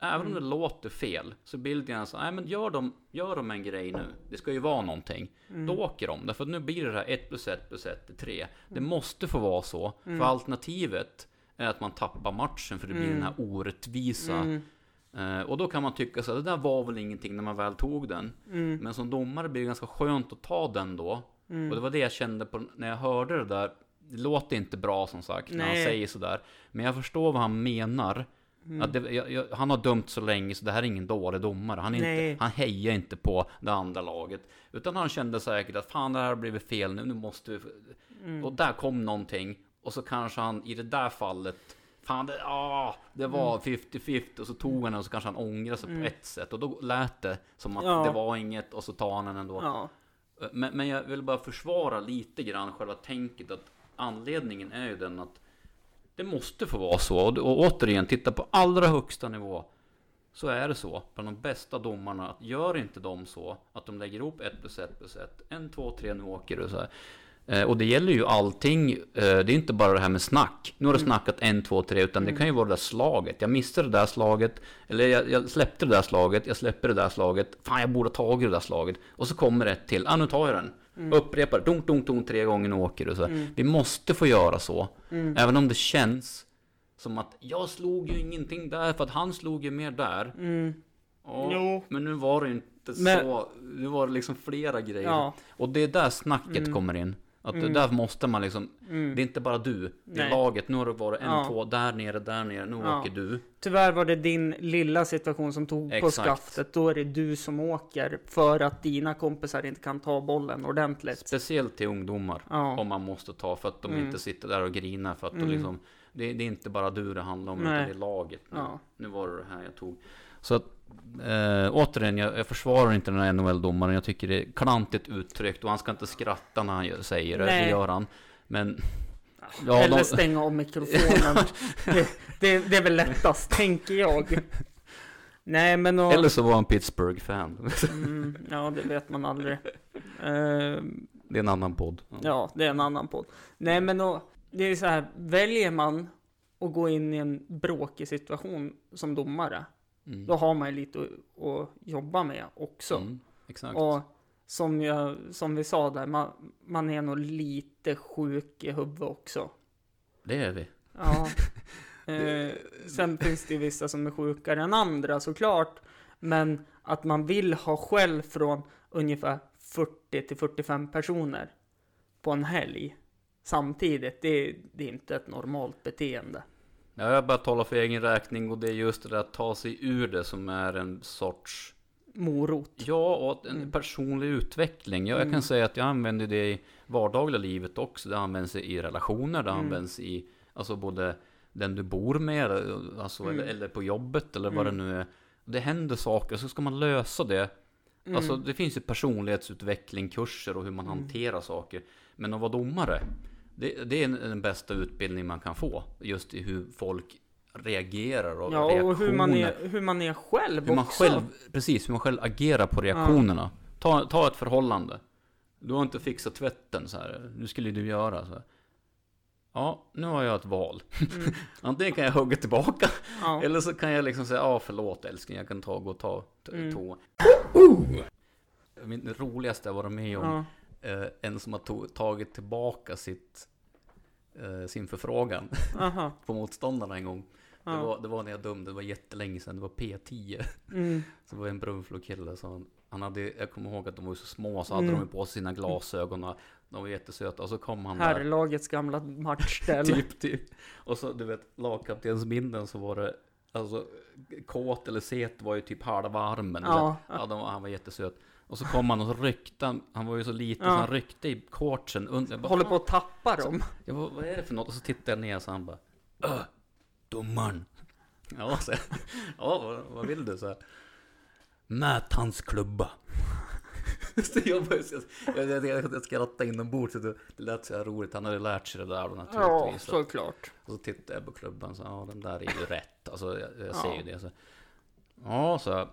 Även om Mm. det låter fel så lite grann så nej men gör de, gör de en grej nu. Det ska ju vara någonting. Mm. Då åker de. Därför att nu blir det här 1 plus 1 plus 1 är 3. Det måste få vara så. Mm. För alternativet är att man tappar matchen för det blir Mm. den här orättvisa. Mm. Eh, och då kan man tycka så här, det där var väl ingenting när man väl tog den. Mm. Men som domare blir det ganska skönt att ta den då. Mm. Och det var det jag kände på, när jag hörde det där. Det låter inte bra som sagt när han Nej. säger sådär. Men jag förstår vad han menar. Mm. Det, jag, jag, han har dömt så länge så det här är ingen dålig domare. Han, är Nej. inte, han hejar inte på det andra laget. Utan han kände säkert att fan det här har blivit fel nu, nu måste vi... Mm. Och där kom någonting. Och så kanske han i det där fallet Fan det, ah, det var 50-50 och så tog han den och så kanske han ångrade sig Mm. på ett sätt. Och då lät det som att Ja. det var inget och så tar han den ändå. Ja. Men, men jag vill bara försvara lite grann själva tänket att anledningen är ju den att det måste få vara så. Och, och återigen, titta på allra högsta nivå. Så är det så. Bland de bästa domarna, att gör inte de så att de lägger ihop 1 plus 1 plus 1. 1, 2, 3, nu åker du så här. Eh, och det gäller ju allting. Eh, det är inte bara det här med snack. Nu har du snackat 1, 2, 3. Utan det kan ju vara det där slaget. Jag missade det där slaget. Eller jag, jag släppte det där slaget. Jag släpper det där slaget. Fan, jag borde ha tagit det där slaget. Och så kommer ett till. Ah, nu tar jag den. Upprepar. Dunk, dunk, dunk tre gånger. Nu åker du. Så här. Vi måste få göra så. Mm. Även om det känns som att jag slog ju ingenting där för att han slog ju mer där. Mm. Jo. Men nu var det inte Men- så. Nu var det liksom flera grejer. Ja. Och det är där snacket Mm. kommer in. Att Mm. där måste man liksom, Mm. det är inte bara du. Det är Nej. laget. Nu har det varit en, Ja. två, där nere, där nere. Nu Ja. åker du. Tyvärr var det din lilla situation som tog på Exakt. skaftet. Då är det du som åker för att dina kompisar inte kan ta bollen ordentligt. Speciellt till ungdomar. Ja. Om man måste ta för att de Mm. inte sitter där och grinar. För att Mm. liksom, det, det är inte bara du det handlar om, Nej. utan det är laget. Nu, nu var det det här jag tog. Så att, eh, återigen, jag, jag försvarar inte den här NHL-domaren. Jag tycker det är klantigt uttryckt och han ska inte skratta när han gör- säger det. Det Nej. gör han. Men... Ja, Eller de- stänga av mikrofonen. det, det, det är väl lättast, tänker jag. Nej, men och, Eller så var han Pittsburgh-fan. mm, Ja, det vet man aldrig. Eh, Det är en annan podd. ja, det är en annan podd. Nej, men och, det är så här, väljer man att gå in i en bråkig situation som domare, Mm. då har man ju lite att, att jobba med också. Mm, exakt. Och som, jag, som vi sa där, man, man är nog lite sjuk i huvudet också. Det är vi. Ja. Eh, sen finns det ju vissa som är sjukare än andra såklart. Men att man vill ha skäll från ungefär 40 till 45 personer på en helg samtidigt, det, det är inte ett normalt beteende. Ja, jag bara talat för egen räkning och det är just det där att ta sig ur det som är en sorts Morot. Ja, och en Mm. personlig utveckling. Jag, jag Mm. kan säga att jag använder det i vardagliga livet också. Det används i relationer, det Mm. används i alltså både den du bor med, alltså, Mm. eller, eller på jobbet eller vad det Mm. nu är. Det händer saker, så ska man lösa det. Mm. Alltså det finns ju personlighetsutveckling, kurser och hur man Mm. hanterar saker. Men att vara domare, det, det är en- den bästa utbildning man kan få. Just i hur folk reagerar och ja, reaktioner. och hur man är, hur man är själv Hur man också. själv, precis, hur man själv agerar på reaktionerna. Ta, ta ett förhållande. du har inte fixat tvätten så här. Nu skulle du göra så här. Ja, nu har jag ett val. Mm. Antingen kan jag hugga tillbaka. Ja. Eller så kan jag liksom säga, ja förlåt älskling, jag kan ta gå och ta t- Mm. tå. Min roligaste jag varit med om, Ja. Eh, en som har to- tagit tillbaka sitt, eh, sin förfrågan på motståndarna en gång. Det, Ja. var, det var när jag dömde, det var jättelänge sedan, det var P10. Mm. Så det var en brunflo kille som, han hade, jag kommer ihåg att de var så små, så hade Mm. de på sig sina glasögon och de var jättesöta. Och så kom han där. Herrlagets gamla matchställ. Typ, typ. Och så du vet, lagkaptensbinden så var det, alltså kåt eller set var ju typ halva armen. Ja. ja de, han var jättesöt. Och så kom han och så ryckte han, han var ju så liten Ja. så han ryckte i shortsen Håller på att tappa dem. Jag bara, vad är det för något? Och så tittade jag ner så han bara, öh, domaren. Ja, så, ja vad, vad vill du? Så här, Mät hans klubba. så jag, bara, så jag, jag, jag, jag skrattade inombords, så det, lät så här roligt. Han hade lärt sig det där då Ja, naturligtvis. Så- såklart. och så tittade jag på klubban så ja den där är ju rätt. Alltså jag, jag Ja. ser ju det. Så. Ja, så.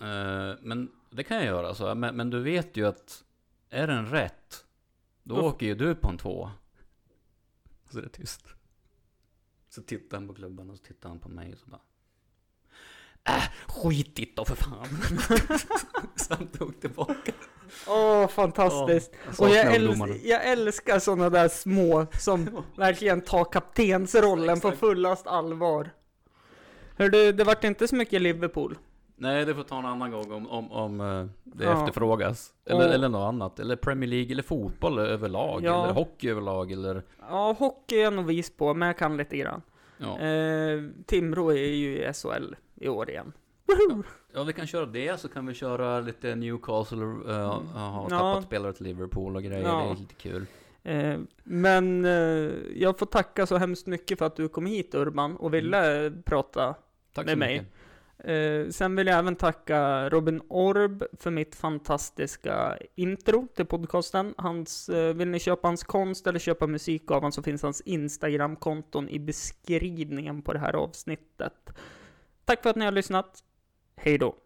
Eh, men det kan jag göra så. Men, men du vet ju att är den rätt, då Uff. åker ju du på en två. Så är det tyst. Så tittar han på klubban och så tittar han på mig och så bara. Äh, skit i då för fan. så han tog tillbaka. Åh, fantastiskt. Ja, Och jag, ungdomarna. jag älskar sådana där små som verkligen tar kaptensrollen på fullast allvar. Hör du, det vart inte så mycket Liverpool. Nej, det får ta en annan gång om, om, om eh, det Ja. efterfrågas. Eller, Och- eller något annat. Eller Premier League, eller fotboll överlag. Ja. Eller hockey överlag, eller... Ja, hockey är jag nog vis på, men jag kan lite grann. Ja. Eh, Timrå är ju i SHL i år igen. ja, vi kan köra det, så kan vi köra lite Newcastle, uh, ha Ja. tappat spelare till Liverpool och grejer. Ja. Det är lite kul. Eh, men eh, jag får tacka så hemskt mycket för att du kom hit Urban och ville eh, prata Tack Med mig. mycket. Eh, sen vill jag även tacka Robin Orb för mitt fantastiska intro till podcasten. Hans, eh, vill ni köpa hans konst eller köpa musik av honom så finns hans Instagram-konton i beskrivningen på det här avsnittet. Tack för att ni har lyssnat. Hej då!